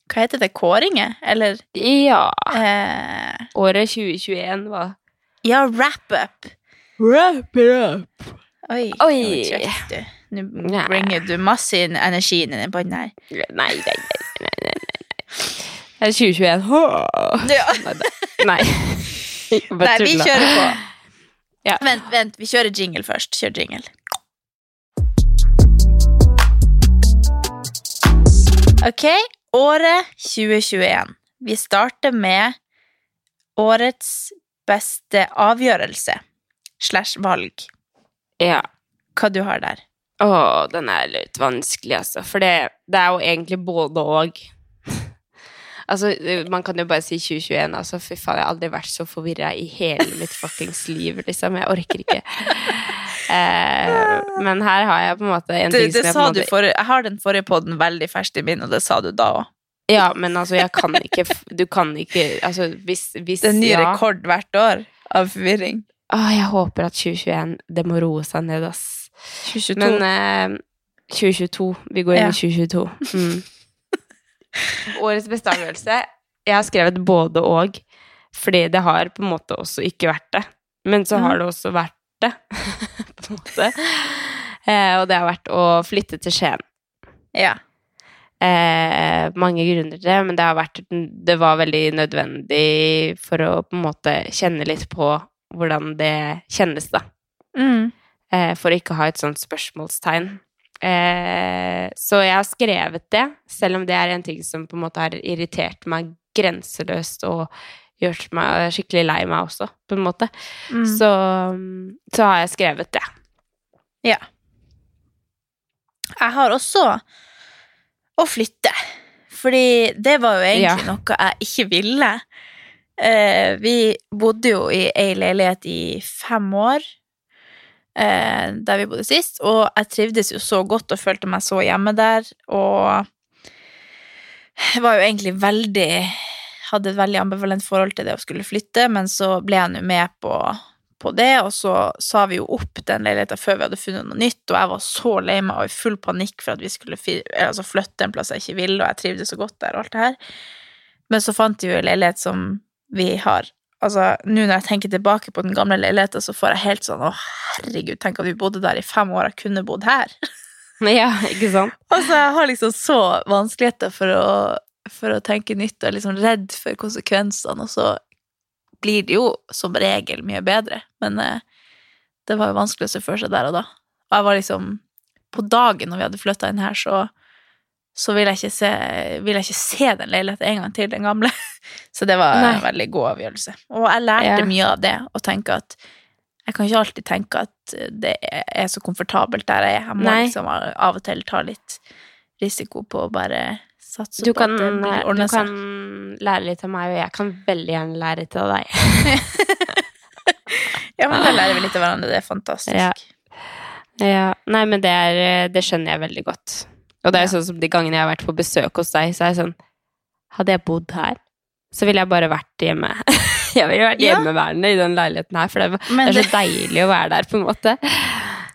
Hva heter det? Kåringer? Eller Ja. Uh, Året 2021 var Ja, wrap-up. Wrap it up. Oi, Oi. nå bringer du masse energien inn på den her. Nei, nei, nei. Det er 2021. Hå. Ja. Nei. Nei, vi kjører på. Ja. Vent, vent, vi kjører jingle først. Kjør jingle. Ok, året 2021. Vi starter med årets beste avgjørelse slash valg. Ja. Hva du har der? Å, den er litt vanskelig, altså. For det, det er jo egentlig både og. Altså, man kan jo bare si 2021, altså. Fy faen, jeg har aldri vært så forvirra i hele mitt fuckings liv, liksom. Jeg orker ikke. Eh, men her har jeg på en måte en Det, ting det som jeg på en måte for, jeg har den forrige podden veldig ferskt i min, og det sa du da òg. Ja, men altså, jeg kan ikke Du kan ikke Altså, hvis, hvis Det er en ny ja. rekord hvert år av forvirring. Åh, jeg håper at 2021 Det må roe seg ned, ass. 2022. Men eh, 2022. Vi går inn Ja. i 2022. Mm. Årets beste avgjørelse. Jeg har skrevet både og, fordi det har på en måte også ikke vært det. Men så har det også vært det, på en måte. Eh, og det har vært å flytte til Skien. ja. Eh, mange grunner til det, men det har vært Det var veldig nødvendig for å på en måte kjenne litt på hvordan det kjennes, da. Mm. Eh, for å ikke ha et sånt spørsmålstegn. Eh, så jeg har skrevet det, selv om det er en ting som på en måte har irritert meg grenseløst og gjort meg skikkelig lei meg også, på en måte. Mm. Så, så har jeg skrevet det. Ja. Jeg har også å flytte. Fordi det var jo egentlig Ja. noe jeg ikke ville. Eh, vi bodde jo i ei leilighet i fem år, eh, der vi bodde sist, og jeg trivdes jo så godt og følte meg så hjemme der, og jeg var jo egentlig veldig Hadde et veldig ambivalent forhold til det å skulle flytte, men så ble jeg nå med på på det, og så sa vi jo opp den leiligheten før vi hadde funnet noe nytt, og jeg var så lei meg og i full panikk for at vi skulle altså flytte en plass jeg ikke ville, og jeg trivdes så godt der og alt det her. Men så fant vi jo en leilighet som vi har. Altså, nå når jeg tenker tilbake på den gamle leiligheten, så får jeg helt sånn å herregud, tenk at vi bodde der i fem år, jeg kunne bodd her. Ja, ikke sant? Altså, jeg har liksom så vanskeligheter for å, for å tenke nytt og er liksom redd for konsekvensene, og så blir det jo som regel mye bedre. Men eh, det var jo vanskelig å se for seg der og da. Og jeg var liksom På dagen når vi hadde flytta inn her, så så ville jeg, ikke se, ville jeg ikke se den leiligheten en gang til, den gamle. Så det var Nei. en veldig god avgjørelse. Og jeg lærte Ja. mye av det, å tenke at jeg kan ikke alltid tenke at det er så komfortabelt der jeg er. Jeg må Nei. liksom av og til ta litt risiko på å bare satse Du på kan, at det blir- du kan lære litt av meg, og jeg kan veldig gjerne lære litt av deg. Ja, men da lærer vi litt av hverandre. Det er fantastisk. Ja. Ja, nei, men det, er, det skjønner jeg veldig godt. Og det er Ja. sånn som de gangene jeg har vært på besøk hos deg, så er jeg sånn Hadde jeg bodd her, så ville jeg bare vært hjemme. jeg ville vært Ja. hjemmeværende i den leiligheten her, for det, det er så deilig å være der, på en måte.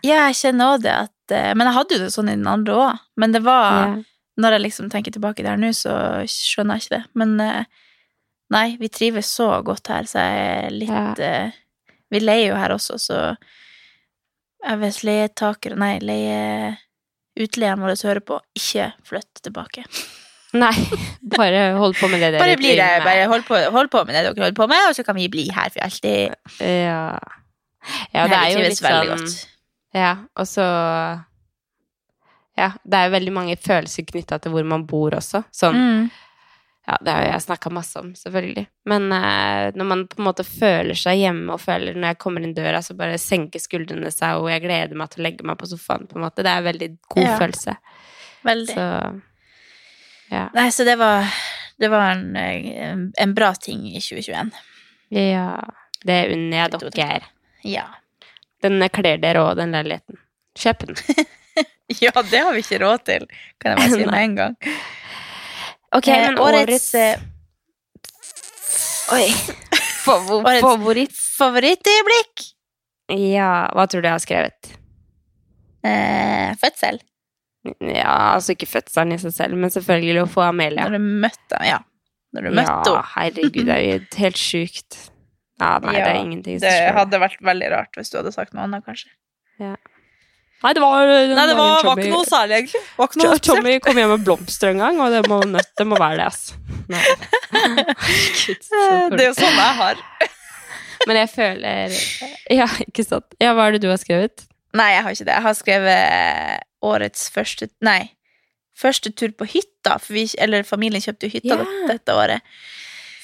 Ja, jeg kjenner også det at eh, Men jeg hadde jo det sånn i den andre òg. Men det var Ja. Når jeg liksom tenker tilbake der nå, så skjønner jeg ikke det. Men eh, nei, vi trives så godt her, så jeg er litt ja. Vi leier jo her også, så jeg vet leietaker Nei, leie utleieren vår hører på, ikke flytt tilbake. Nei, bare hold på med det dere Bare bli det, bare hold på, hold på med det dere holder på med, og så kan vi bli her for alltid. Ja. ja, det er jo litt sånn. Ja, og så Ja, det er jo veldig mange følelser knytta til hvor man bor også. Sånn Mm. Ja, det har jeg snakka masse om, selvfølgelig. Men eh, når man på en måte føler seg hjemme, og føler når jeg kommer inn døra, så bare senker skuldrene seg, og jeg gleder meg til å legge meg på sofaen, på en måte. Det er en veldig god Ja. følelse. Veldig. Så ja. Nei, så det var, det var en, en bra ting i 2021. ja. Det unner jeg dere. Ja. Den kler dere òg, den leiligheten. Kjøp den. Ja, det har vi ikke råd til, kan jeg bare si med en gang. Ok, Eh, men årets, årets, eh, Oi. Favor Årets- favoritt? Favorittøyeblikk? Ja, hva tror du jeg har skrevet? Eh, fødsel. Ja, altså ikke fødselen i seg selv, men selvfølgelig å få Amelia. Når du møtte ja. Når du møtte ja, herregud, det er jo helt sjukt. Ja, nei, det er ingenting som Det hadde vært veldig rart hvis du hadde sagt noe annet, kanskje. Nei, det var, Nei, det var, var ikke noe særlig, egentlig. Var ikke noe spesielt. Tommy kom hjem med blomster en gang, og det må, det må være det, altså. Gud, Eh, Det er jo sånn jeg har. Men jeg føler Ja, ikke sant. Ja, hva er det du har skrevet? Nei, jeg har ikke det. Jeg har skrevet årets første Nei, første tur på hytta. Vi, eller familien kjøpte jo hytta yeah. dette året.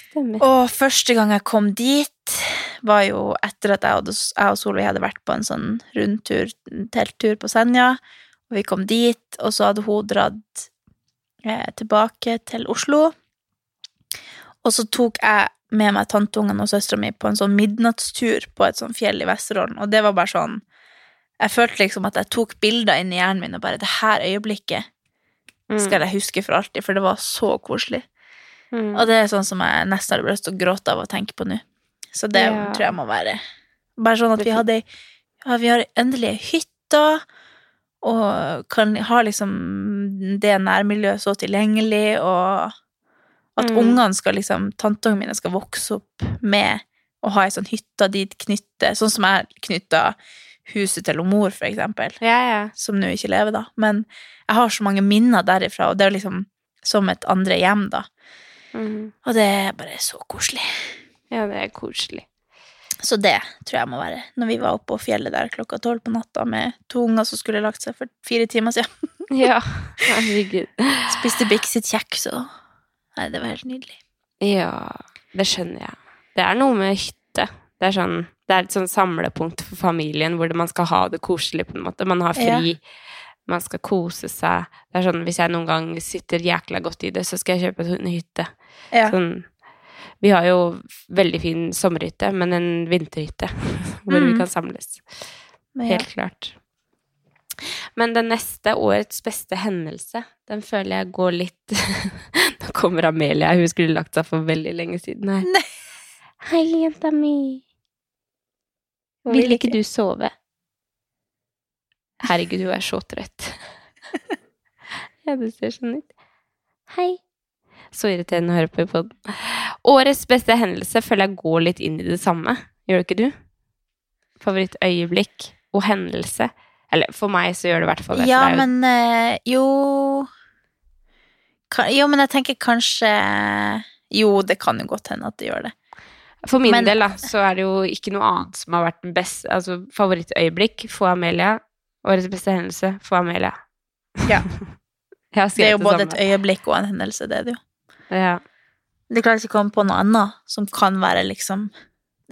Stemmer. Og første gang jeg kom dit, var jo etter at jeg og, jeg og Solveig hadde vært på en sånn rundtur, telttur på Senja. Og vi kom dit, og så hadde hun dratt eh, tilbake til Oslo. Og så tok jeg med meg tanteungene og søstera mi på en sånn midnattstur på et sånn fjell i Vesterålen, og det var bare sånn Jeg følte liksom at jeg tok bilder inn i hjernen min, og bare Det her øyeblikket Mm. skal jeg huske for alltid, for det var så koselig. Mm. Og det er sånn som jeg nesten hadde lyst til å gråte av å tenke på nå. Så det Ja. tror jeg må være Bare sånn at vi hadde Ja, vi har endelig hytta, og kan ha liksom det nærmiljøet så tilgjengelig, og at Mm. ungene skal liksom Tanteungene mine skal vokse opp med å ha ei sånn hytte dit knytte Sånn som jeg knytta huset til mor, for eksempel Ja, ja. som nå ikke lever, da. Men jeg har så mange minner derifra, og det er liksom som et andre hjem, da. Mm. Og det er bare så koselig. Ja, det er koselig. Så det tror jeg må være. Når vi var oppe på fjellet der klokka tolv på natta med to unger som skulle lagt seg for fire timer siden. Ja, herregud. Spiste Bix sitt kjeks og Nei, det var helt nydelig. Ja, det skjønner jeg. Det er noe med hytte. Det er, sånn, det er et sånn samlepunkt for familien hvor man skal ha det koselig, på en måte. Man har fri, man skal kose seg. Det er sånn, hvis jeg noen gang sitter jækla godt i det, så skal jeg kjøpe en hytte. Ja. Sånn, vi har jo veldig fin sommerhytte, men en vinterhytte hvor vi Mm. kan samles. Ja. Helt klart. Men den neste årets beste hendelse, den føler jeg går litt Nå kommer Amelia, hun skulle lagt seg for veldig lenge siden her. Nei. Hei, jenta mi. Vil ikke du sove? Herregud, hun er så trøtt. ja, det ser sånn ut. Hei. Så irriterende å høre på i podden. Årets beste hendelse føler jeg går litt inn i det samme. Gjør det ikke du? Favorittøyeblikk og hendelse. Eller for meg så gjør det i hvert fall det. Ja, jo- men øh, jo Ka- Jo, men jeg tenker kanskje Jo, det kan jo godt hende at det gjør det. For min men- del da, så er det jo ikke noe annet som har vært den beste Altså favorittøyeblikk for Amelia. Årets beste hendelse for Amelia. Ja. Det er jo både et øyeblikk og en hendelse, det er det jo. Ja. Det klarer ikke å komme på noe annet som kan være liksom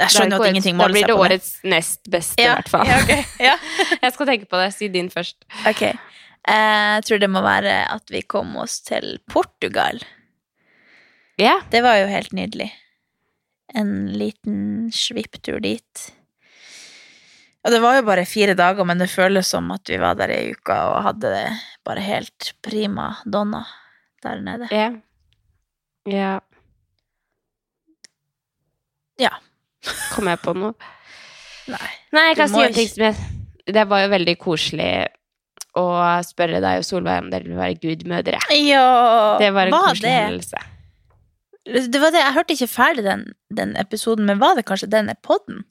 Jeg skjønner jo at ingenting Da måler seg på det blir det. årets nest beste, i Ja, hvert fall. ja, okay. Ja. Jeg skal tenke på det. Si din først. Ok. Jeg tror det må være at vi kom oss til Portugal. Ja. Det var jo helt nydelig. En liten svipptur dit. Og det var jo bare fire dager, men det føles som at vi var der ei uke og hadde det bare helt prima donna der nede. Ja. ja. Ja. Kom jeg på noe? Nei. Nei, jeg kan si en ting som jeg Det var jo veldig koselig å spørre deg og Solveig om dere vil være gudmødre. Ja, Det var en koselig hendelse. Det var det, Jeg hørte ikke ferdig den, den episoden, men var det kanskje den podden?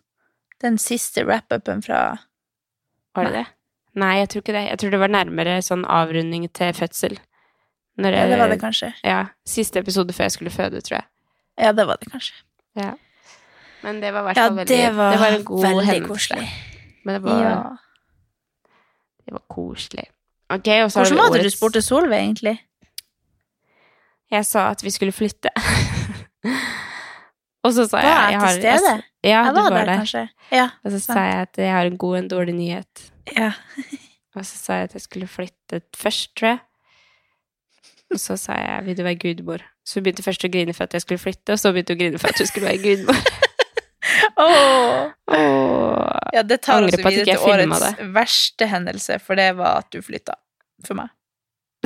Den siste wrap-upen fra Var det det? Nei, jeg tror ikke det. Jeg tror det var nærmere sånn avrunding til fødsel. Når Ja, det var det kanskje. Ja, siste episode før jeg skulle føde, tror jeg. Ja, det var det kanskje. Ja. Men det var i hvert Ja, veldig det var, det var en god hendelse. koselig. Men det var, Ja. det var koselig. Ok, og så Hvordan var det du spurte Solveig, egentlig? Jeg sa at vi skulle flytte. og så sa Var jeg, jeg jeg til stede? Ja, Jeg du var var der, der. Ja. Og så sa jeg at jeg har en god og en dårlig nyhet. ja. Og så sa jeg at jeg skulle flytte først, tror jeg. Og så sa jeg 'vil du være gudmor'? Så hun begynte først å grine for at jeg skulle flytte, og så begynte hun å grine for at hun skulle være gudmor. Åh. Åh. Ja, det tar oss videre til årets årets verste hendelse, for det var at du flytta. For meg.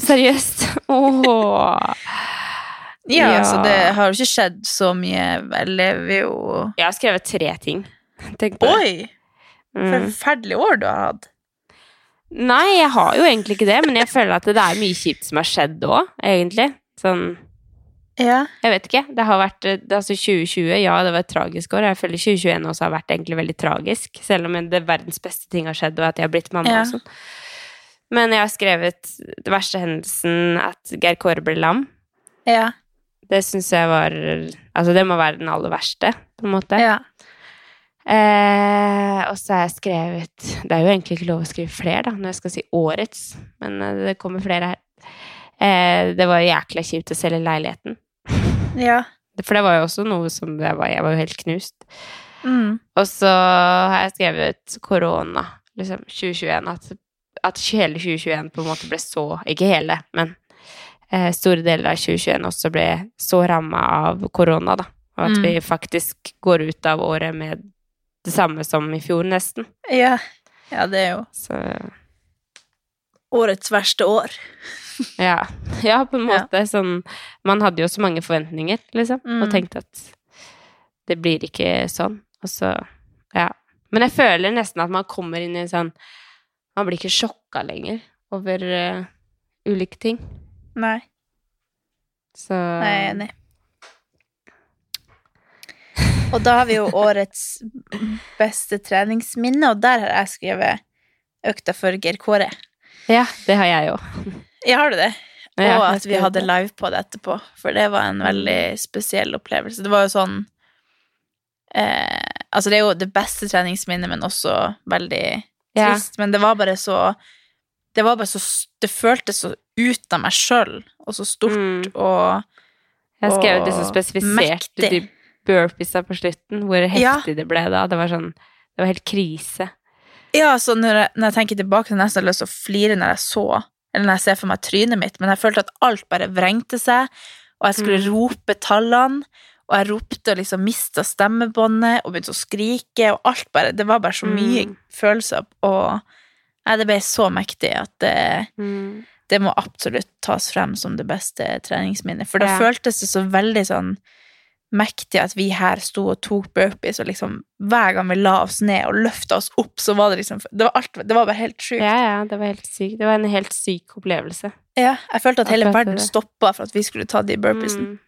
Seriøst? Åh. Ja, Ja. så det har jo ikke skjedd så mye. Jeg lever jo Jeg har skrevet tre ting. Tenk på. Oi! Mm. Forferdelig år du har hatt. Nei, jeg har jo egentlig ikke det, men jeg føler at det er mye kjipt som har skjedd òg, egentlig. Sånn Ja. Jeg vet ikke. Det har vært eh, det, altså 2020, ja, det var et tragisk år. Jeg føler 2021 også har vært egentlig veldig tragisk, selv om det verdens beste ting har skjedd, og at jeg har blitt mamma Ja. og sånn. Men jeg har skrevet den verste hendelsen at Geir Kåre ble lam. Ja. Det syns jeg var Altså, det må være den aller verste, på en måte. ja. Eh, og så har jeg skrevet Det er jo egentlig ikke lov å skrive flere, da, når jeg skal si årets, men eh, det kommer flere her. Eh, det var jækla kjipt å selge leiligheten. Ja. For det var jo også noe som Jeg var, jeg var jo helt knust. Mm. Og så har jeg skrevet korona, liksom 2021, at, at hele 2021 på en måte ble så Ikke hele, men eh, store deler av 2021 også ble så ramma av korona, da. Og at Mm. vi faktisk går ut av året med det samme som i fjor, nesten. ja. Ja, det er jo Så årets verste år. ja. Ja, på en Ja. måte sånn Man hadde jo så mange forventninger, liksom, og Mm. tenkte at det blir ikke sånn. Og så Ja. Men jeg føler nesten at man kommer inn i en sånn Man blir ikke sjokka lenger over uh, ulike ting. Nei, Så jeg er enig. Og da har vi jo årets beste treningsminne, og der har jeg skrevet økta for Geir Kåre. Ja, det har jeg òg. Ja, har du det? Ja, og at vi hadde live på det etterpå, for det var en veldig spesiell opplevelse. Det var jo sånn eh, Altså, det er jo det beste treningsminnet, men også veldig Ja. trist. Men det var bare så Det var bare så Det føltes så ut av meg sjøl, og så stort, Mm. og Jeg skrev det så mektig. de burpeesa på slutten, hvor heftig Ja. det ble da. Det var sånn Det var helt krise. Ja, så når jeg, når jeg tenker tilbake, så har jeg nesten lyst til å flire når jeg så Eller når jeg ser for meg trynet mitt, men jeg følte at alt bare vrengte seg, og jeg skulle Mm. rope tallene, og jeg ropte og liksom mista stemmebåndet og begynte å skrike, og alt bare Det var bare så mye Mm. følelser, og nei, det ble så mektig at det, Mm. Det må absolutt tas frem som det beste treningsminnet. For da Ja. føltes det så veldig sånn mektig at vi her sto og tok burpees, og liksom hver gang vi la oss ned og løfta oss opp, så var det liksom Det var, alt, det var bare helt sjukt. Ja, ja, det var helt sykt. Det var en helt syk opplevelse. Ja, jeg følte at hele verden stoppa for at vi skulle ta de burpeesene. Mm.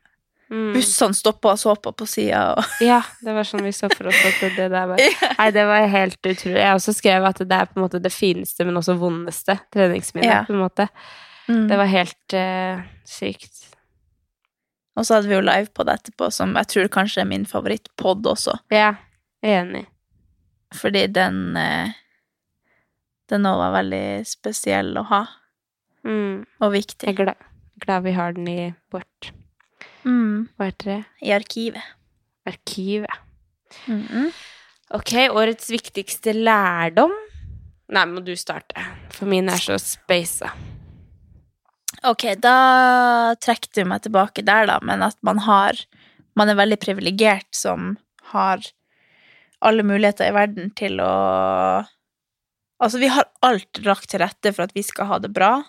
Mm. Bussene stoppa og så på på sida, og Ja, det var sånn vi så for oss at det der var Nei, det var helt utrolig. Jeg også skrev at det er på en måte det fineste, men også vondeste treningsminnet, Ja. på en måte. Mm. Det var helt uh, sykt. Og så hadde vi jo live på det etterpå, som jeg tror kanskje er min favorittpod også, Ja, enig. fordi den uh, Den òg var veldig spesiell å ha, Mm. og Jeg er glad, glad vi har den i vårt, Mm. Hva heter det? I arkivet. Arkivet. Mm. Ok, årets viktigste lærdom? Nei, må du starte, for min er så spaisa. Ok, da trekker du meg tilbake der, da, men at man har Man er veldig privilegert som har alle muligheter i verden til å Altså, vi har alt lagt til rette for at vi skal ha det bra.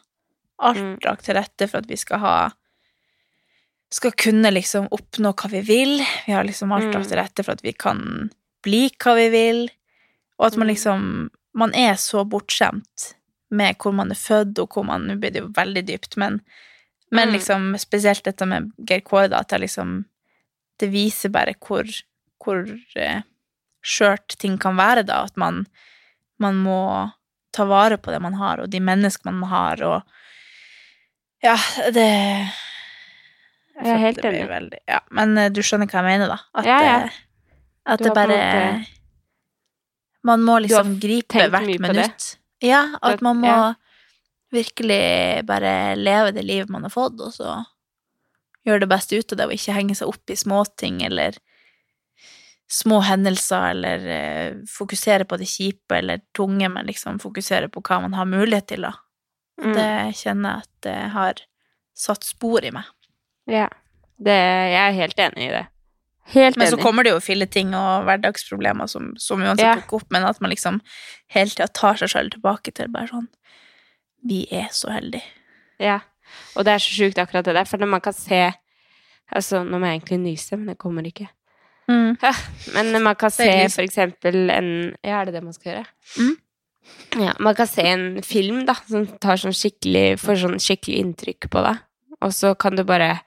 Alt Mm. lagt til rette for at vi skal ha Skal kunne liksom oppnå hva vi vil. Vi har liksom alt Mm. lagt til rette for at vi kan bli hva vi vil. Og at man Mm. liksom Man er så bortskjemt med hvor man er født, og hvor man Nå blir det jo veldig dypt, men, men Mm. liksom spesielt dette med Geir Kåre, da, at jeg liksom Det viser bare hvor, hvor eh, skjørt ting kan være, da. At man, man må ta vare på det man har, og de menneskene man har, og Ja, det Jeg er helt det enig. Veldig, ja, men eh, du skjønner hva jeg mener, da? At, Ja, ja. eh, at det bare måte- Man må liksom gripe hvert minutt. Ja, at man må virkelig bare leve det livet man har fått, og så gjøre det beste ut av det, og ikke henge seg opp i småting eller små hendelser, eller uh, fokusere på det kjipe eller tunge, men liksom fokusere på hva man har mulighet til, da. Mm. Det kjenner jeg at det har satt spor i meg. Ja. Det, jeg er helt enig i det. Helt Men så kommer det jo filleting og hverdagsproblemer som, som uansett Ja. dukker opp, men at man liksom hele tida tar seg selv tilbake til bare sånn Vi er så heldige. Ja. Og det er så sjukt akkurat det der, for når man kan se Altså, nå må jeg egentlig nyse, men det kommer ikke. Mm. Men man kan se for eksempel en Ja, er det det man skal gjøre? Mm. Ja, man kan se en film, da, som tar sånn skikkelig Får sånn skikkelig inntrykk på deg, og så kan du bare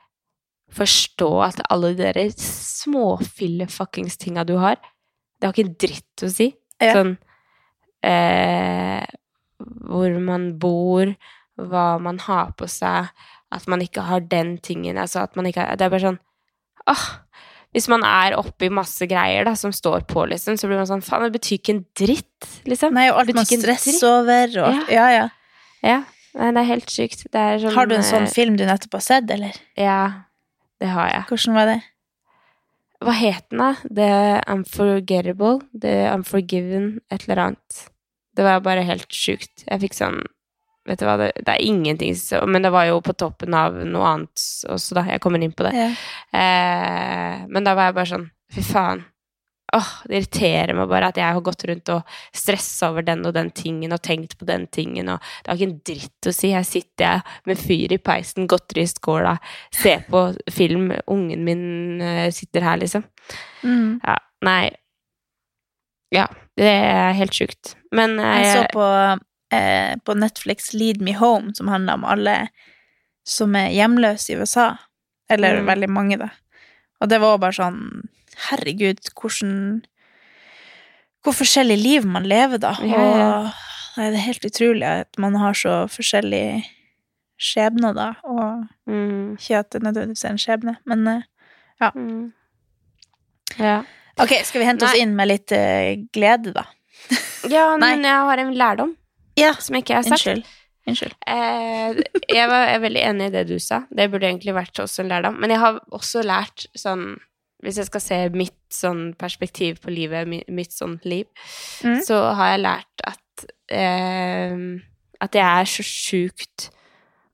forstå at alle de der småfille-fuckings tinga du har, det har ikke en dritt å si. Ja. Sånn eh, Hvor man bor, hva man har på seg, at man ikke har den tingen, altså at man ikke har Det er bare sånn Åh, Hvis man er oppi masse greier da, som står på, liksom, så blir man sånn Faen, det betyr ikke en dritt, liksom. Nei, og alt man stresser over, og Ja, Ja, ja. Ja. Nei, det er helt sykt. Det er sånn Har du en sånn eh, film du nettopp har sett, eller? Ja, det har jeg. Hvordan var det? Hva het den, da? The Unforgettable? The Unforgiven? Et eller annet. Det var bare helt sjukt. Jeg fikk sånn Vet du hva, det, det er ingenting Men det var jo på toppen av noe annet også, da. Jeg kommer inn på det. Ja. Eh, men da var jeg bare sånn Fy faen. Åh, det irriterer meg bare at jeg har gått rundt og stressa over den og den tingen og tenkt på den tingen, og det har ikke en dritt å si. Her sitter jeg med fyr i peisen, godteri i skåla, ser på film, ungen min eh, sitter her, liksom. Mm. Ja, nei Ja, det er helt sjukt. Men jeg, Jeg så på, eh, på Netflix Lead Me Home, som handler om alle som er hjemløse i USA. Eller Mm. veldig mange, da. Og det var bare sånn Herregud, hvordan Hvor forskjellig liv man lever, da. Ja, ja. Og nei, det er helt utrolig at man har så forskjellige skjebner, da. Og mm, ikke at det nødvendigvis er en skjebne, men ja. mm. Ja. Ok, skal vi hente oss inn med litt uh, glede, da? ja, men jeg har en lærdom Ja, som ikke har sagt. unnskyld. Unnskyld. Eh, jeg var jeg er veldig enig i det du sa. Det burde egentlig vært også en lærdom. Men jeg har også lært sånn Hvis jeg skal se mitt sånn perspektiv på livet, mitt sånn liv, Mm. så har jeg lært at eh, At jeg er så sjukt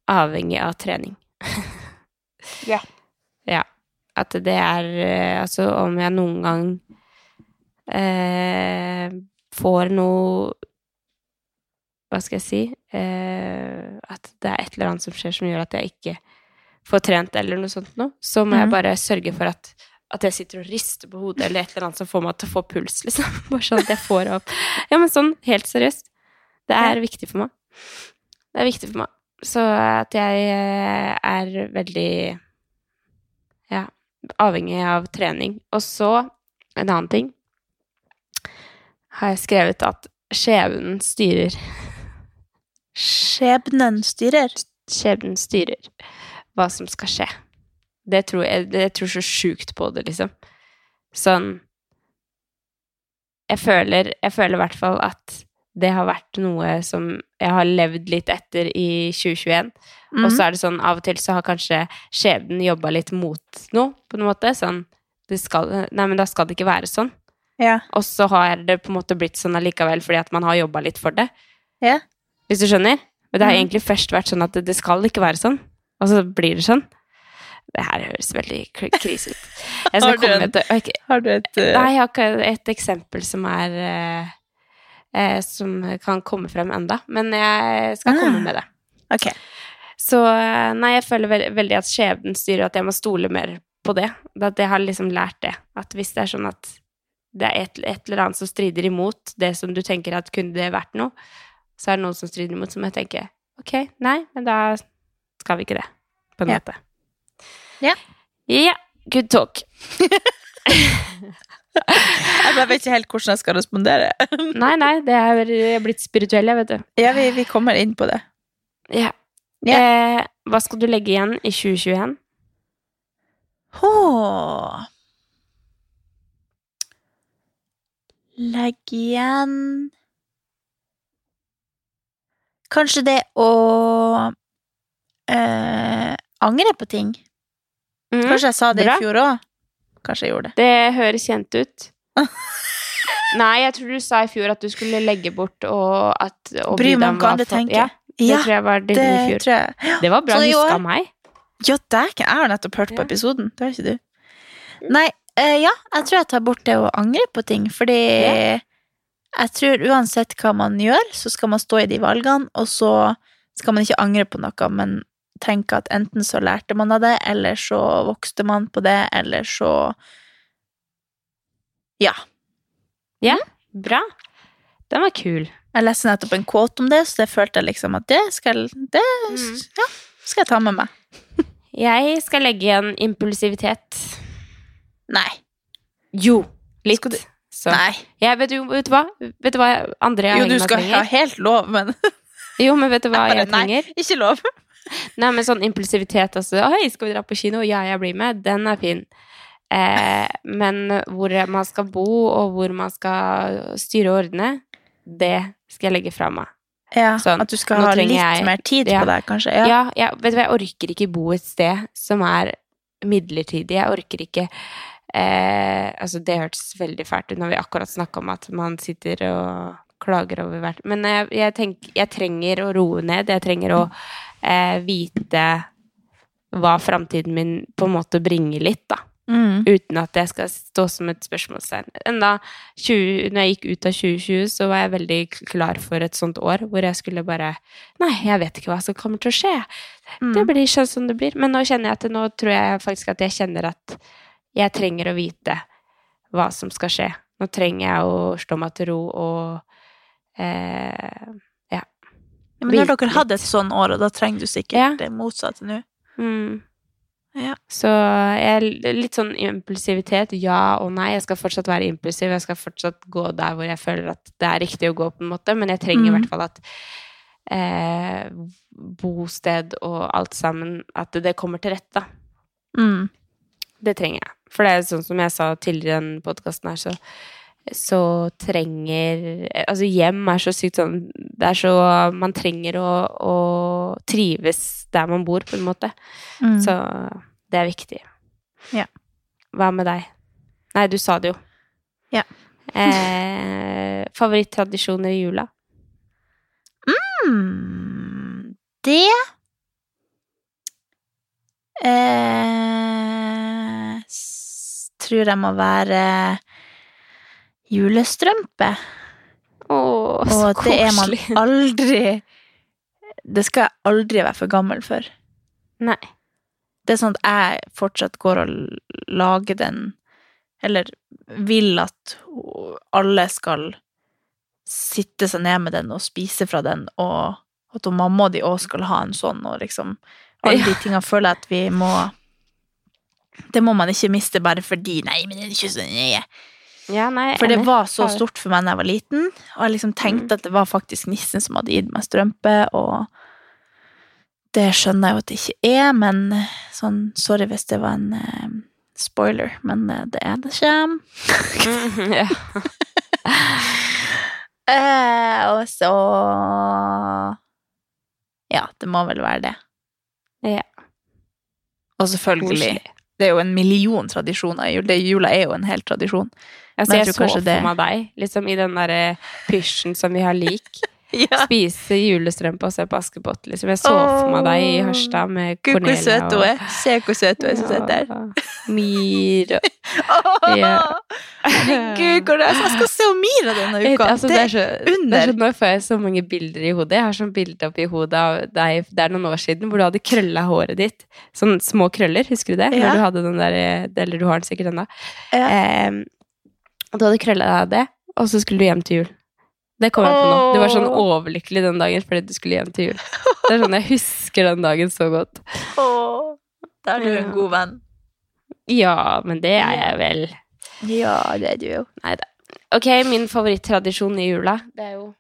avhengig av trening. Ja. Ja. At det er eh, Altså, om jeg noen gang eh, får noe Hva skal jeg si eh, At det er et eller annet som skjer som gjør at jeg ikke får trent, eller noe sånt noe, så må jeg Mhm. bare sørge for at at jeg sitter og rister på hodet, eller et eller annet som får meg til å få puls, liksom. Bare sånn at jeg får opp Ja, men sånn, helt seriøst. Det er viktig for meg. Det er viktig for meg. Så at jeg eh, er veldig ja, avhengig av trening. Og så, en annen ting, har jeg skrevet at skjebnen styrer. Skjebnen styrer. Skjebnen styrer hva som skal skje. Det tror jeg, jeg tror så sjukt på det, liksom. Sånn Jeg føler Jeg føler i hvert fall at det har vært noe som jeg har levd litt etter i 2021. Mm. Og så er det sånn, av og til så har kanskje skjebnen jobba litt mot noe, på en måte. Sånn det skal, Nei, men da skal det ikke være sånn. Ja. Og så har det på en måte blitt sånn allikevel fordi at man har jobba litt for det. Ja. Hvis du skjønner? Men det har Mhm. egentlig først vært sånn at det, det skal ikke være sånn. Og så blir det sånn. Det her høres veldig kr- krise ut. Har du en- med et, ok, Har du et uh... Nei, jeg har ikke et eksempel som er uh, uh, Som kan komme frem enda. Men jeg skal Ah. komme med det. Ok. Så nei, jeg føler veld, veldig at skjebnen styrer, at jeg må stole mer på det. At jeg har liksom lært det. At hvis det er sånn at det er et, et eller annet som strider imot det som du tenker at kunne det vært noe, så er det noe som strider imot, som jeg tenker ok, nei, men da skal vi ikke det. På en måte. Ja. Ja, good talk. Jeg vet ikke helt hvordan jeg skal respondere. Nei, nei, det er blitt spirituell, jeg, vet du. Ja, vi, vi kommer inn på det. Ja. Ja. Eh, hva skal du legge igjen i 2021? Åh. Legg igjen Kanskje det å eh, angre på ting. Mhm. Kanskje jeg sa det bra. i fjor òg. Kanskje jeg gjorde det. Det høres kjent ut. Nei, jeg tror du sa i fjor at du skulle legge bort og at og Bry meg om hva andre tenker. Ja, det Ja, tror jeg var det, det i fjor. jeg. Det var bra huska av meg. Ja, dæken, jeg har nettopp hørt på Ja. episoden. Det har ikke du. Nei, uh, ja, jeg tror jeg tar bort det å angre på ting, fordi Ja. jeg tror uansett hva man gjør, så skal man stå i de valgene, og så skal man ikke angre på noe, men tenke at enten så lærte man av det, eller så vokste man på det, eller så Ja. Ja, Bra. Den var kul. Jeg leste nettopp en quote om det, så det følte jeg liksom at det skal, det, Mm. ja, skal jeg ta med meg. Jeg skal legge igjen impulsivitet. Nei. Jo, litt. Du-. Nei. Jeg vet, jo, vet du hva? Vet du hva andre jeg Jo, du skal ha helt lov, men Jo, men vet du hva Jeg jeg nei. ikke lov. Nei, men sånn impulsivitet, altså. Hei, skal vi dra på kino? Ja, jeg blir med. Den er fin. Eh, men hvor man skal bo, og hvor man skal styre og ordne, det skal jeg legge fra meg. Ja, Sånn, At du skal ha litt jeg- mer tid ja. på deg, kanskje. Ja, Ja. ja vet du hva, jeg orker ikke bo et sted som er midlertidig. Jeg orker ikke eh, Altså, det hørtes veldig fælt ut når vi akkurat snakka om at man sitter og klager over hvert Men jeg, jeg, tenker, jeg trenger å roe ned. Jeg trenger å eh, vite hva framtiden min på en måte bringer litt, da. Mm. Uten at det skal stå som et spørsmålstegn. Enda 20, når jeg gikk ut av 2020, så var jeg veldig klar for et sånt år hvor jeg skulle bare Nei, jeg vet ikke hva som kommer til å skje. Mm. Det blir sånn som det blir. Men nå kjenner jeg at nå tror jeg faktisk at jeg kjenner at jeg trenger å vite hva som skal skje. Nå trenger jeg å slå meg til ro og eh, Ja, men når dere hadde et sånn år, og da trenger du sikkert Ja. det motsatte nå. mm. Ja. Så jeg, litt sånn impulsivitet, ja og nei. Jeg skal fortsatt være impulsiv, jeg skal fortsatt gå der hvor jeg føler at det er riktig å gå, på en måte, men jeg trenger i Mhm. hvert fall at eh, bosted og alt sammen At det kommer til rette, da. Mm. Det trenger jeg. For det er sånn som jeg sa tidligere i den podkasten her, så så trenger Altså, hjem er så sykt sånn Det er så Man trenger å, å trives der man bor, på en måte. Mm. Så det er viktig. Ja. Hva med deg? Nei, du sa det jo. Ja. Eh, Favorittradisjoner i jula? Mm, det eh, tror jeg må være julestrømpe. Å, så Og det er man koselig. aldri Det skal jeg aldri være for gammel for. Nei. Det er sånn at jeg fortsatt går og lager den, eller vil at alle skal sitte seg ned med den og spise fra den, og at mamma og de òg skal ha en sånn, og liksom Alle de tingene føler jeg at vi må Det må man ikke miste bare fordi Nei, men det er ikke så nøye. Ja, nei, For det var så stort for meg da jeg var liten, og jeg liksom tenkte at det var faktisk nissen som hadde gitt meg strømpe, og det skjønner jeg jo at det ikke er, men sånn, sorry hvis det var en eh, spoiler, men eh, det er det ikke. mm. Eh, og så Ja, det må vel være det. Ja. Og selvfølgelig, det er jo en million tradisjoner i jul. Jula er jo en hel tradisjon. Altså, jeg jeg, så for det- meg deg, liksom i den derre pysjen som vi har lik. Ja. Spise julestrømpe og se på Askepott, liksom. Jeg så for meg deg i Harstad med Gud, hvor Cornelia søt hun er. Se hvor søt hun er som sitter der. Myr og. Gud, hvor det er. Jeg skal se Mira denne uka. Altså, det, er så, det er så, nå får jeg så mange bilder i hodet. Jeg har sånn bilde oppi hodet av deg Det er noen år siden hvor du hadde krølla håret ditt. Sånn små krøller, husker du det? Ja. Når du hadde den der Eller du har den sikkert ennå. Ja. Eh, og du hadde krølla deg det, og så skulle du hjem til jul. Det kom jeg på nå. Du var sånn overlykkelig den dagen fordi du skulle hjem til jul. Det er sånn, Jeg husker den dagen så godt. Åh, da er du en god venn. Ja, men det er jeg vel. Ja, det er du jo. Nei da. Ok, min favorittradisjon i jula, det er jo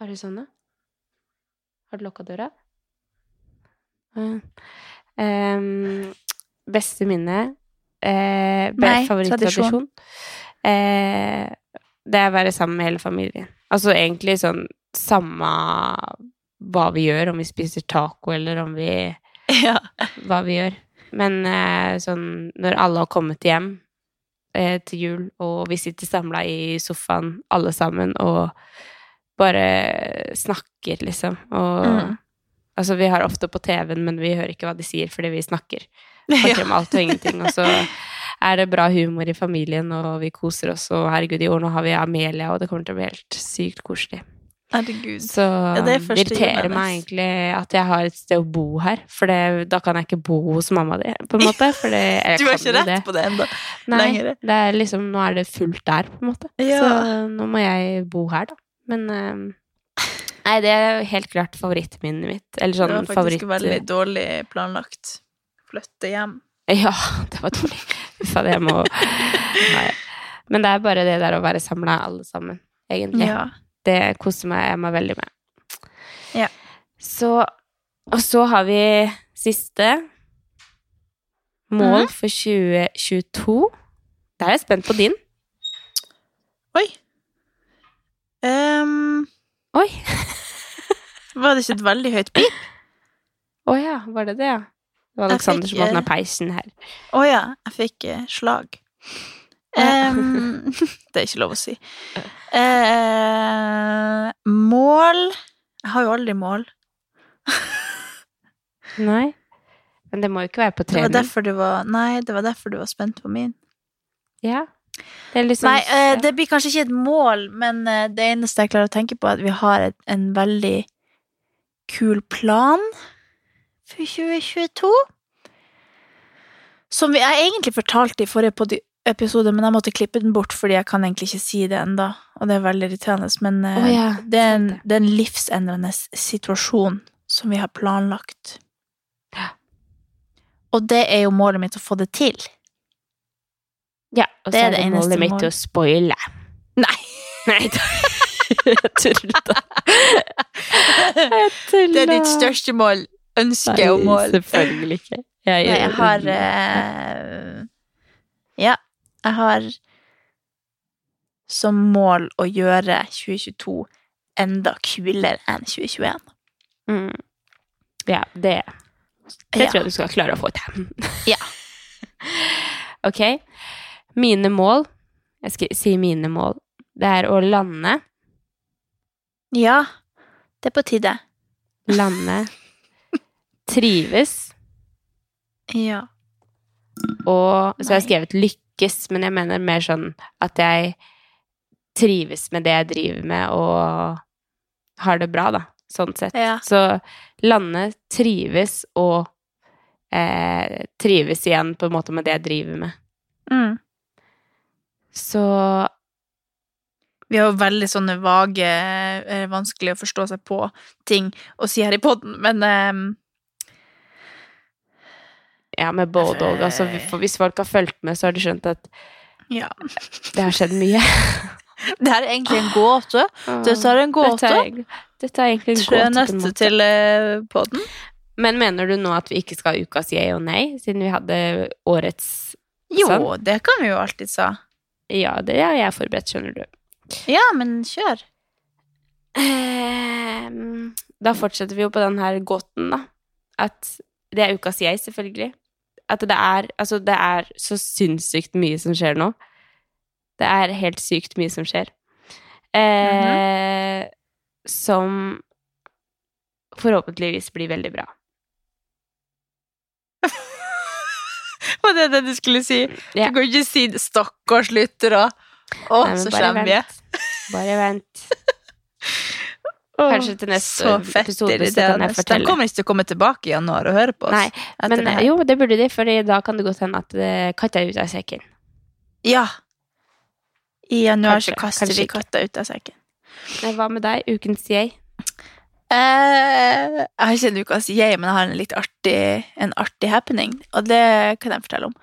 Har du sånn, da? Har du lukka døra? Uh, um, beste minne eh, Nei, Favorittradisjon? Eh, det er å være sammen med hele familien. Altså egentlig sånn samme hva vi gjør, om vi spiser taco eller om vi Ja. hva vi gjør. Men eh, sånn når alle har kommet hjem eh, til jul, og vi sitter samla i sofaen alle sammen og bare snakker, liksom. Og Mm. altså, vi har ofte på TV-en, men vi hører ikke hva de sier fordi vi snakker. Snakker om alt og ingenting. Og så er det bra humor i familien, og vi koser oss. Og herregud, i år nå har vi Amelia, og det kommer til å bli helt sykt koselig. Herregud. Så det er det irriterer meg egentlig at jeg har et sted å bo her. For det, da kan jeg ikke bo hos mamma di, på en måte. Det, Du har ikke rett det. på det ennå. Nei, det er liksom, nå er det fullt der, på en måte. Ja. Så nå må jeg bo her, da. Men um, Nei, det er helt klart favorittminnet mitt. Eller Det sånn var faktisk favoritt... veldig dårlig planlagt. Flytte hjem. Ja, det var dårlig. Det jeg må Nei. Men det er bare det der å være samla alle sammen, egentlig. Ja. Det koser meg, jeg meg veldig med. Ja. Så Og så har vi siste Mål Mhm. for 2022. Der er jeg spent på din. Oi. Um, Oi! var det ikke et veldig høyt pip? Å ja, var det det, ja? Det var fikk, som åpna eh, peisen her. Å ja, jeg fikk eh, slag. Um, det er ikke lov å si. Uh, mål Jeg har jo aldri mål. Nei. Men det må jo ikke være på Det var var Nei, det var derfor du var spent på min. Ja. Det liksom Nei, uh, det blir kanskje ikke et mål, men det eneste jeg klarer å tenke på, er at vi har et, en veldig kul plan for 2022. Som vi, jeg egentlig fortalte i forrige episode, men jeg måtte klippe den bort fordi jeg kan egentlig ikke si det enda, og det er veldig irriterende. Men oh, ja, det, er en, det. er en livsendrende situasjon som vi har planlagt. Ja. Og det er jo målet mitt å få det til. Ja, og det så er er det det målet mitt å spoile. Nei. Nei, jeg tuller. Jeg tuller. Det er ditt største mål. Ønske og mål. Nei, selvfølgelig ikke. Jeg, Nei, jeg har uh, Ja, jeg har som mål å gjøre 2022 enda kulere enn 2021. mm. Ja, det Det tror jeg du skal klare å få til. Ja. ok. Mine mål Jeg skal si mine mål. Det er å lande. Ja, det er på tide. Lande. Trives. Ja. Og så har jeg skrevet lykkes, men jeg mener mer sånn at jeg trives med det jeg driver med, og har det bra, da. Sånn sett. Ja. Så lande, trives og eh, trives igjen på en måte med det jeg driver med. Mm. Så Vi har jo veldig sånne vage, eh, vanskelig å forstå seg på ting å si her i poden, men eh, ja, med både òg. Altså, hvis folk har fulgt med, så har de skjønt at ja. det har skjedd mye. Det her er egentlig en gåte. Dette er en gåte. Dette er, dette er egentlig en Trø gåte. neste måte. til eh, podden. Men mener du nå at vi ikke skal ha ukas yeah og nei, siden vi hadde årets Jo, Sånn. det kan vi jo alltid sa. Ja, det har jeg forberedt, skjønner du. Ja, men kjør. Ehm, Da fortsetter vi jo på den her gåten, da. At det er ukas jeg, selvfølgelig. At det er Altså, det er så sinnssykt mye som skjer nå. Det er helt sykt mye som skjer. Eh, Som forhåpentligvis blir veldig bra. Var det det du skulle si? Ja. Du kan ikke si stakkars lyttere. Å, så kommer vi. Bare vent. Kanskje til neste så fett episode så kan jeg fortelle. De kommer ikke til å komme tilbake i januar og høre på oss. Nei, Men det jo, det burde de, for da kan det godt hende at eh, katta er ute av sekken. Ja. I januar Kanskje, så kaster kanskje vi katta ut av sekken. Nei, Hva med deg? Ukens jeg? Eh, jeg har ikke en ukas jeg, men jeg har en litt artig, en artig happening, og det kan jeg fortelle om.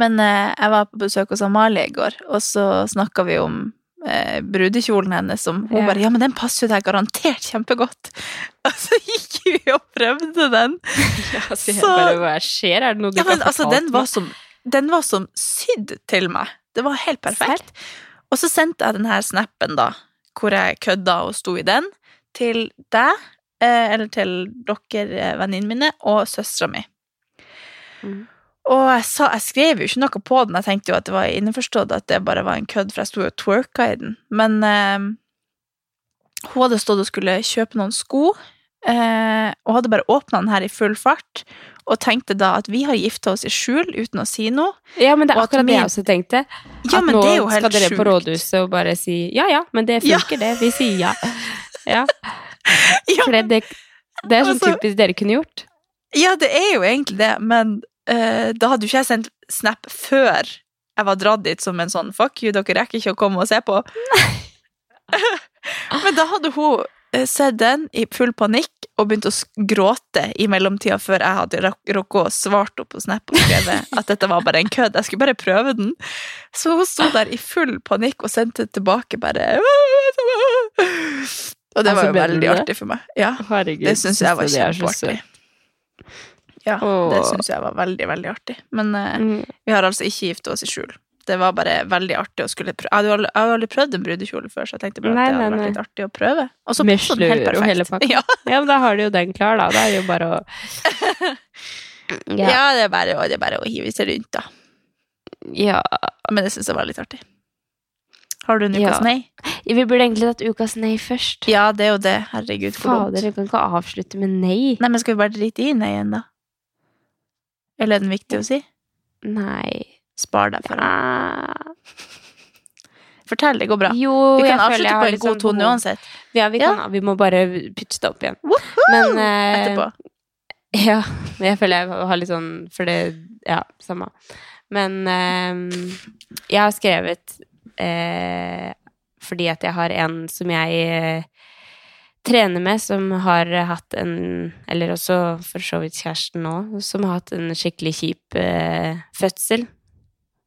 Men eh, jeg var på besøk hos Amalie i går, og så snakka vi om eh, brudekjolen hennes, som hun Ja. bare 'Ja, men den passer jo deg garantert kjempegodt'. Og så gikk vi og prøvde den. Ja, jeg Så- bare, hva skjer? Er det noe du Ja, men kan altså, den var som, den var som sydd til meg. Det var helt perfekt. Og så sendte jeg den her snappen, da, hvor jeg kødda og sto i den, til deg, eh, eller til dere eh, venninnene mine, og søstera mi. Mm. Og jeg, sa, jeg skrev jo ikke noe på den, jeg tenkte jo at det var innforstått at det bare var en kødd, for jeg sto jo og twerka i den. Men eh, hun hadde stått og skulle kjøpe noen sko, eh, og hadde bare åpna den her i full fart, og tenkte da at vi har gifta oss i skjul uten å si noe. Ja, men det er akkurat min... det jeg også tenkte. Ja, at men nå det jo helt skal dere på rådhuset og bare si ja ja, men det Ja. det. Vi sier ja. Ja, Ja, det, det, er sånn Altså- typisk dere kunne gjort. Ja, det er jo egentlig det, men da hadde jo ikke jeg sendt snap før jeg var dratt dit som en sånn fuck you, dere rekker ikke å komme og se på. men da hadde hun eh, sett den i full panikk og begynt å gråte i mellomtida før jeg hadde rukket å svart opp på snap og skrevet at dette var bare en kødd. Jeg skulle bare prøve den. Så hun sto der i full panikk og sendte tilbake bare Og det Altså, var jo veldig artig for meg. Ja, det syns jeg var kjempeartig. Ja, det syns jeg var veldig, veldig artig. Men eh, Mm. vi har altså ikke gifta oss i skjul. Det var bare veldig artig å skulle prøve. Jeg hadde jo aldri, aldri prøvd en brudekjole før, så jeg tenkte bare Nei, at det hadde nei, vært litt artig å prøve. Og så passet den helt perfekt. hele. Ja, Ja, men da har du jo den klar, da. Da er det jo bare å ja. Ja. det, er bare, det er bare å hive seg rundt, da. ja. Men det syns jeg var litt artig. Har du en Ja. ukas nei? Vi burde egentlig tatt ukas nei først. Ja, det er jo det. Herregud, Fader, vi kan ikke avslutte med nei. Nei, men skal vi bare drite i nei-en, da? Eller er den viktig å si? Nei. Spar deg for. Ah. Fortell, det går bra. Jo, Vi kan avslutte på en god sånn tone uansett. Ja, vi, kan, vi må bare putte det opp igjen. Woohoo! Men eh, Etterpå. Ja, men jeg føler jeg har litt sånn For det Ja, samme. Men eh, jeg har skrevet eh, fordi at jeg har en som jeg trener med, som har hatt en Eller også for så vidt kjæresten nå, som har hatt en skikkelig kjip eh, fødsel.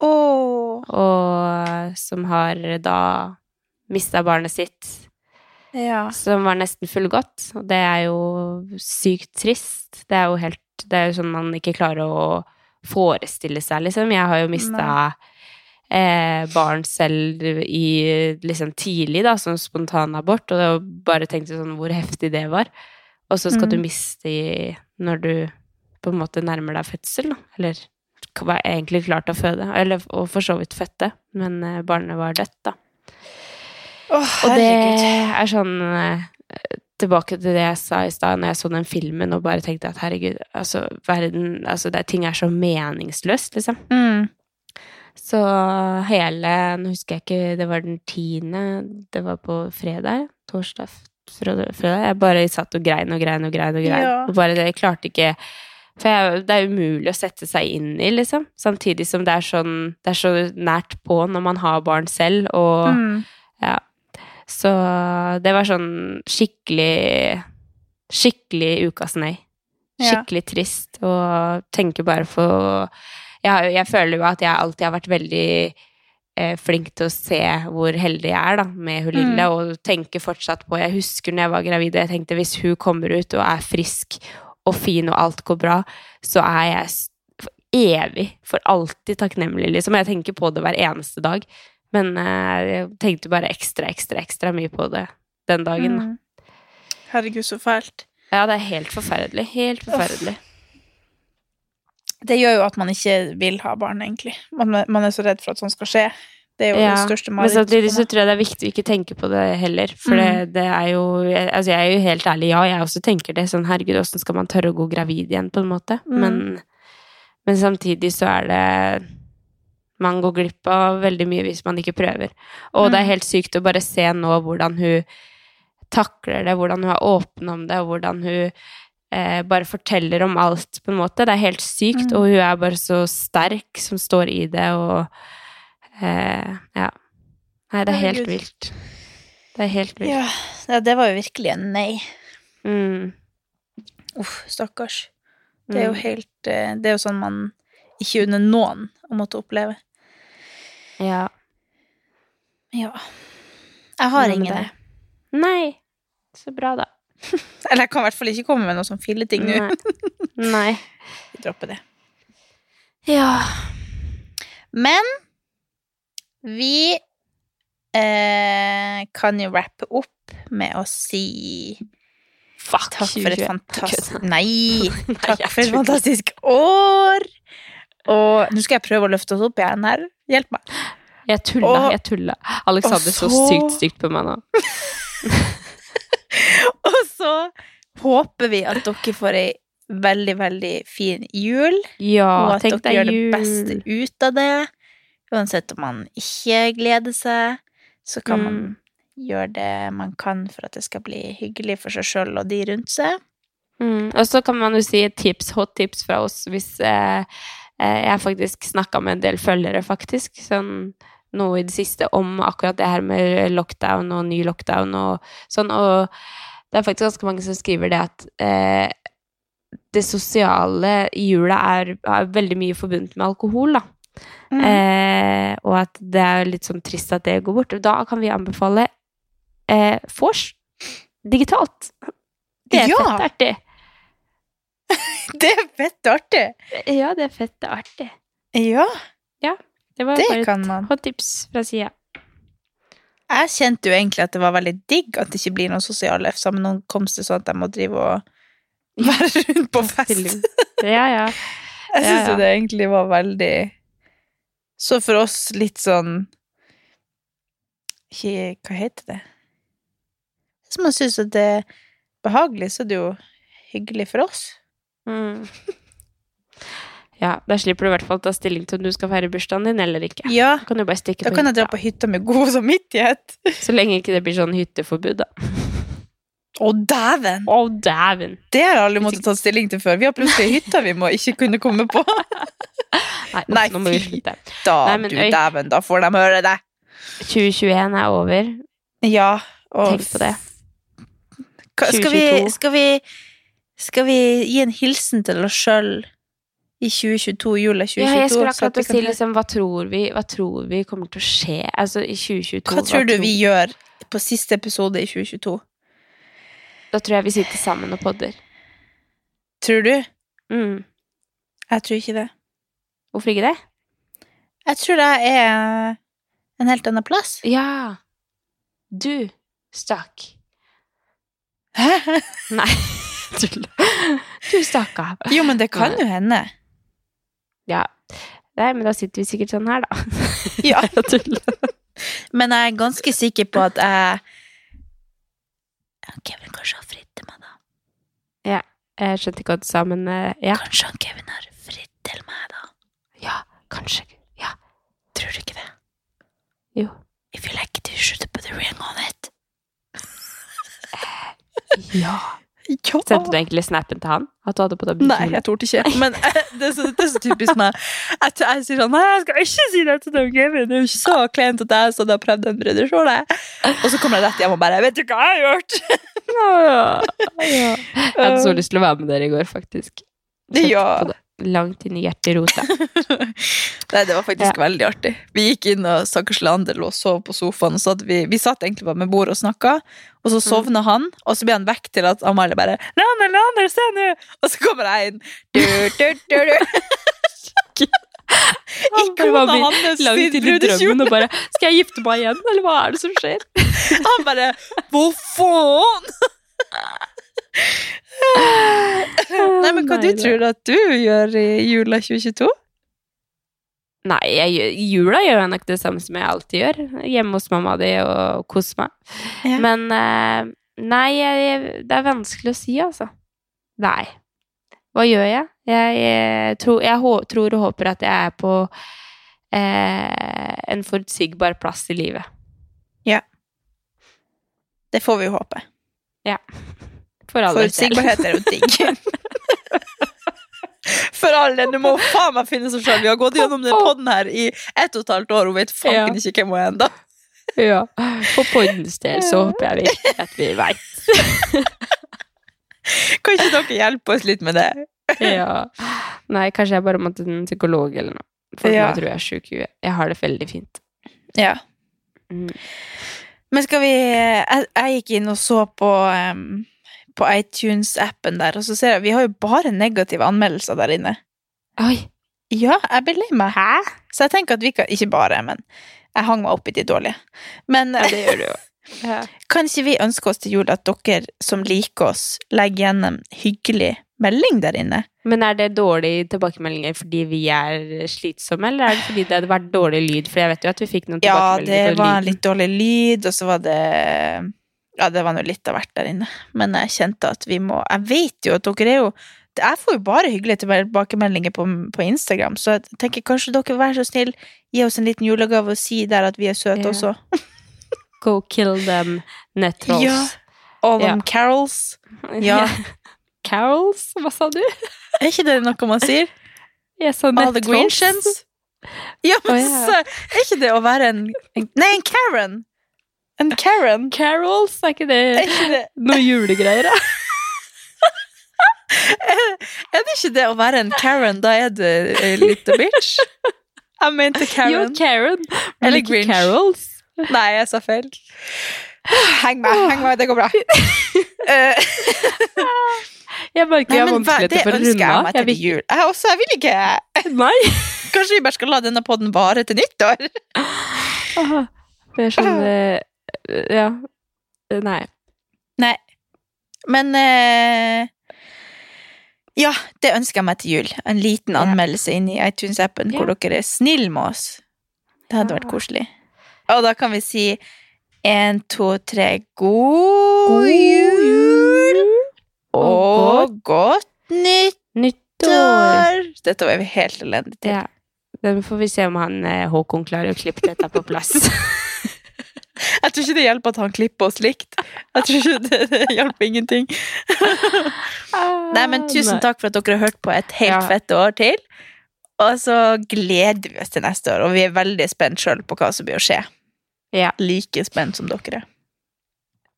Åh, Og som har da mista barnet sitt ja. som var nesten fullgodt. Og det er jo sykt trist. Det er jo helt Det er jo sånn man ikke klarer å forestille seg, liksom. Jeg har jo mista eh, barn selv i liksom tidlig, da, som spontanabort, og bare tenkte sånn hvor heftig det var. Og så skal Mm. du miste i når du på en måte nærmer deg fødsel, da. Eller var egentlig klar til å føde. Eller, og for så vidt fødte, men eh, barnet var dødt, da. Oh, Og det er sånn eh, Tilbake til det jeg sa i stad, når jeg så den filmen og bare tenkte at herregud, altså verden Altså, det, ting er så meningsløst, liksom. Mm. Så hele Nå husker jeg ikke, det var den tiende Det var på fredag? Torsdag? Fredag? Jeg bare satt og grein og grein og grein og grein. Ja. Og bare det, jeg klarte ikke For jeg, det er umulig å sette seg inn i, liksom. Samtidig som det er sånn Det er så nært på når man har barn selv, og Mm. ja. Så det var sånn skikkelig Skikkelig ukas nei. Ja. Skikkelig trist. Og tenker bare på jeg, jeg føler jo at jeg alltid har vært veldig eh, flink til å se hvor heldig jeg er da, med hun lille, Mm. og tenker fortsatt på Jeg husker når jeg var gravid, og jeg tenkte hvis hun kommer ut og er frisk og fin, og alt går bra, så er jeg evig, for alltid takknemlig, liksom. Jeg tenker på det hver eneste dag. Men eh, jeg tenkte bare ekstra, ekstra, ekstra mye på det den dagen. da. Mm. Herregud, så fælt. Ja, det er helt forferdelig. Helt forferdelig. Det gjør jo at man ikke vil ha barn, egentlig. Man, man er så redd for at sånt skal skje. Det er jo Ja, det største Men samtidig så tror jeg det er viktig å ikke tenke på det heller. For det, det er jo Altså, jeg er jo helt ærlig, ja, jeg også tenker det sånn Herregud, åssen skal man tørre å gå gravid igjen, på en måte? Mm. Men, men samtidig så er det Man går glipp av veldig mye hvis man ikke prøver. Og det er Mm. helt sykt å bare se nå hvordan hun takler det, hvordan hun er åpen om det, og hvordan hun eh, bare forteller om alt, på en måte. Det er helt sykt, Mm. og hun er bare så sterk som står i det, og eh, Ja. Nei, det er helt Herregud. vilt. Det er helt vilt. Ja, det var jo virkelig en nei. Mm, Uff, stakkars. Det er jo mm. helt eh, Det er jo sånn man ikke unner noen å måtte oppleve. Ja. Ja. Jeg har ingen, Det. Nei. Så bra, da. Eller jeg kan i hvert fall ikke komme med noen sånn filleting nå. Nei. Nei. Vi dropper det. Ja. Men vi eh, kan jo rappe opp med å si Fuck. takk for et fantastisk Nei! Nei, Takk for et fantastisk år! Og nå skal jeg prøve å løfte oss opp igjen her. Hjelp meg. Jeg tulla, jeg tulla. Alexander så så- sykt stygt på meg nå. Og så håper vi at dere får ei veldig, veldig fin jul. Ja, og at dere gjør det beste ut av det. Uansett om man ikke gleder seg, så kan Mm. man gjøre det man kan for at det skal bli hyggelig for seg sjøl og de rundt seg. Mm. Og så kan man jo si et tips, hot tips fra oss hvis eh, eh, jeg faktisk snakka med en del følgere, faktisk, sånn noe i det siste om akkurat det her med lockdown og ny lockdown og sånn, og det er faktisk ganske mange som skriver det at eh, det sosiale i jula er, er veldig mye forbundet med alkohol, da. Mm. Eh, og at det er litt sånn trist at det går bort. Da kan vi anbefale eh, vors digitalt. Det er Ja. fett artig. Det er fett artig. Ja, det er fett. Artig. Ja, Det var det bare et hot tips fra sida. Jeg kjente jo egentlig at det var veldig digg at det ikke blir noen sosiale F sammen med noen komster, sånn at jeg må drive og være rundt på fest. Ja, ja. Jeg syns Ja, det egentlig var veldig Så for oss litt sånn Ikke Hva heter det? Hvis man syns at det er behagelig, så er det jo hyggelig for oss. Mm. Ja, da slipper du i hvert fall ta stilling til om du skal feire bursdagen din eller ikke. Ja, Da kan du bare stikke da på kan jeg dra hytta. på hytta med god samvittighet. Så lenge ikke det blir sånn hytteforbud, da. Å, dæven! Å, dæven! Det har jeg aldri måttet ta stilling til før. Vi har plutselig hytta vi må ikke kunne komme på. Nei, Nei, nå må vi slutte. Da, Nei, men du øy. dæven, da får de høre det. 2021 er over. Ja, og Tenk på det. Hva- Skal vi, skal vi Skal vi gi en hilsen til oss sjøl i 2022, jula 2022? Ja, jeg skulle akkurat si liksom, hva tror vi, hva tror vi kommer til å skje altså i 2022? Hva tror du vi gjør på siste episode i 2022? Da tror jeg vi sitter sammen og podder. Tror du? Mm. Jeg tror ikke det. Hvorfor ikke det? Jeg tror jeg er en helt annen plass. Ja. Du stakk. Hæ? Nei, tull. Du stakk av. Jo, men det kan jo hende. Ja. Nei, men da sitter vi sikkert sånn her, da. Ja. Men jeg er ganske sikker på at jeg Kevin kanskje har fritt til meg, da. Ja. Jeg skjønte ikke hva du sa, men eh, ja. Kanskje han Kevin har fritt til meg, da. Ja, kanskje. Ja. Tror du ikke det? Jo. If you like it, you should put a ring on it. Ja. Ja. Sendte du egentlig snappen til han? At du hadde på deg Nei, jeg torde ikke. Men eh, det er så, det er så typisk meg. Jeg, jeg sier sånn Nei, jeg skal ikke si det til deg, Kevin. Det er jo ikke så kleint at jeg har prøvd den brødreskjole. Og så kommer jeg rett hjem og bare Vet du hva jeg har gjort? Ja, ja. Jeg hadde så lyst til å være med dere i går, faktisk. Kjente Ja. Langt inn i hjerterota. Nei, det var faktisk veldig artig. Vi gikk inn, og stakkars Leander lå og sov på sofaen. Så vi, vi satt egentlig bare med bordet og snakka, og så sovna han. Og så ble han vekk til at Amalie bare 'Leander, Leander, se nå!' Og så kommer jeg inn. Du, du, du, du. Hans Langt sin inn i brudekjole. drømmen og bare Skal jeg gifte meg igjen, eller hva er det som skjer? Han bare 'Hva faen?' Nei, men hva Nei, du tror tror at du gjør i jula 2022? Nei, jeg, jula gjør jeg nok det samme som jeg alltid gjør. Hjemme hos mamma di og kose meg. Ja. Men eh, nei, jeg, det er vanskelig å si, altså. Nei. Hva gjør jeg? Jeg, jeg, tror, jeg tror og håper at jeg er på eh, en forutsigbar plass i livet. Ja. Det får vi jo håpe. For all. Forutsigbarhet er jo digg. For all del, du må faen meg finne seg sjøl. Vi har gått gjennom den podden her i ett og et halvt år, og vet fanken Ja. ikke hvem hun er ennå. Ja. For poddens del så håper jeg virkelig at vi veit. Kan ikke dere hjelpe oss litt med det? Ja. Nei, kanskje jeg bare må til en psykolog eller noe. For Ja. nå tror jeg er sjuk i huet. Jeg har det veldig fint. Ja. Mm. Men skal vi Jeg, jeg gikk inn og så på em, På iTunes-appen der, og så ser jeg Vi har jo bare negative anmeldelser der inne. Oi. Ja, jeg ble lei meg. Hæ? Så jeg tenker at vi kan Ikke bare, men jeg hang meg opp i de dårlige. Men Ja, det gjør du jo. Ja. kan ikke vi ønske oss til jul at dere som liker oss, legger en hyggelig melding der inne? Men er det dårlige tilbakemeldinger fordi vi er slitsomme, eller er det fordi det hadde vært dårlig lyd? For jeg vet jo at vi fikk noen tilbakemeldinger. Ja, det var litt dårlig lyd, og så var det Ja, det var nå litt av hvert der inne. Men jeg kjente at vi må Jeg vet jo at dere er jo Jeg får jo bare hyggelige tilbakemeldinger på, på Instagram, så jeg tenker kanskje dere vil være så snill, gi oss en liten julegave og si der at vi er søte yeah. også. Go kill them nettrolls. Ja. All Ja. them carols. Ja. Carols? Hva sa du? Er ikke det noe man sier? Jeg sa All the greenshens. Ja, men oh, er ikke det å være en, en Nei, en Karen! En Karen. Carols, er ikke det Er ikke det, noe julegreier, da? er det ikke det å være en Karen? Da er du ei lita bitch. Jeg mente Karen. Jo, Karen. Eller Grinch. Carols. Nei, jeg sa feil. Heng meg, heng meg, det går bra. Eh, Jeg merker jeg har vanskeligheter for å runde jeg av. Jeg vil- jul. Jeg også, jeg vil ikke Nei. Kanskje vi bare skal la denne podden vare til nyttår? Aha. Det er sånn eh, Ja. Nei. Nei. Men eh, Ja, det ønsker jeg meg til jul. En liten anmeldelse inn i iTunes-appen hvor dere er snille med oss. Det hadde vært koselig. Og da kan vi si én, to, tre God, God jul og godt nyttår! Nyttår! Dette var vi helt elendige til. Ja. Den får vi se om han eh, Håkon klarer å klippe dette på plass. Jeg tror ikke det hjelper at han klipper oss likt. Jeg tror ikke det, det hjelper ingenting. Nei, men tusen takk for at dere har hørt på et helt Ja. fett år til. Og så gleder vi oss til neste år, og vi er veldig spent sjøl på hva som blir å skje. Ja. Like spent som dere.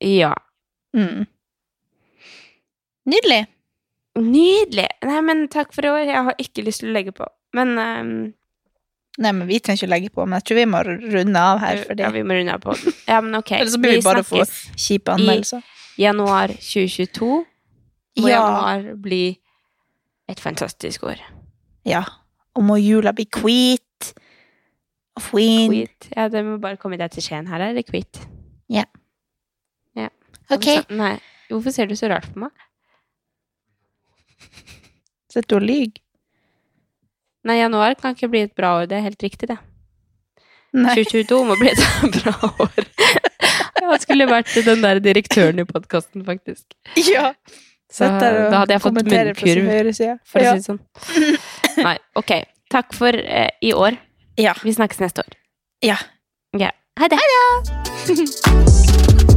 Ja. Mm. Nydelig. Nydelig. Nei, men takk for i år. Jeg har ikke lyst til å legge på. Men ehm, Nei, men Vi trenger ikke å legge på, men jeg tror vi må runde av her. Fordi... ja, vi må runde av på den. Ja, men ok. Eller så blir vi bare få kjipe anmeldelser. I januar 2022. Må Ja. januar bli et fantastisk år. ja. Og må jula bli hvit og fin. Quit. Ja, det må bare komme deg til Skien. Her er det quit. Ja. ja. Ok. Nei, hvorfor ser du så rart på meg? Sitter du og lyver? Nei, januar kan ikke bli et bra år. Det er helt riktig, det. Nei. 2022 må bli et bra år. Jeg skulle vært den der direktøren i podkasten, faktisk. Ja. Så da hadde jeg fått munnkurv, for å si det sånn. Nei, ok. Takk for eh, i år. Ja. Vi snakkes neste år. ja. Ja. Ha det.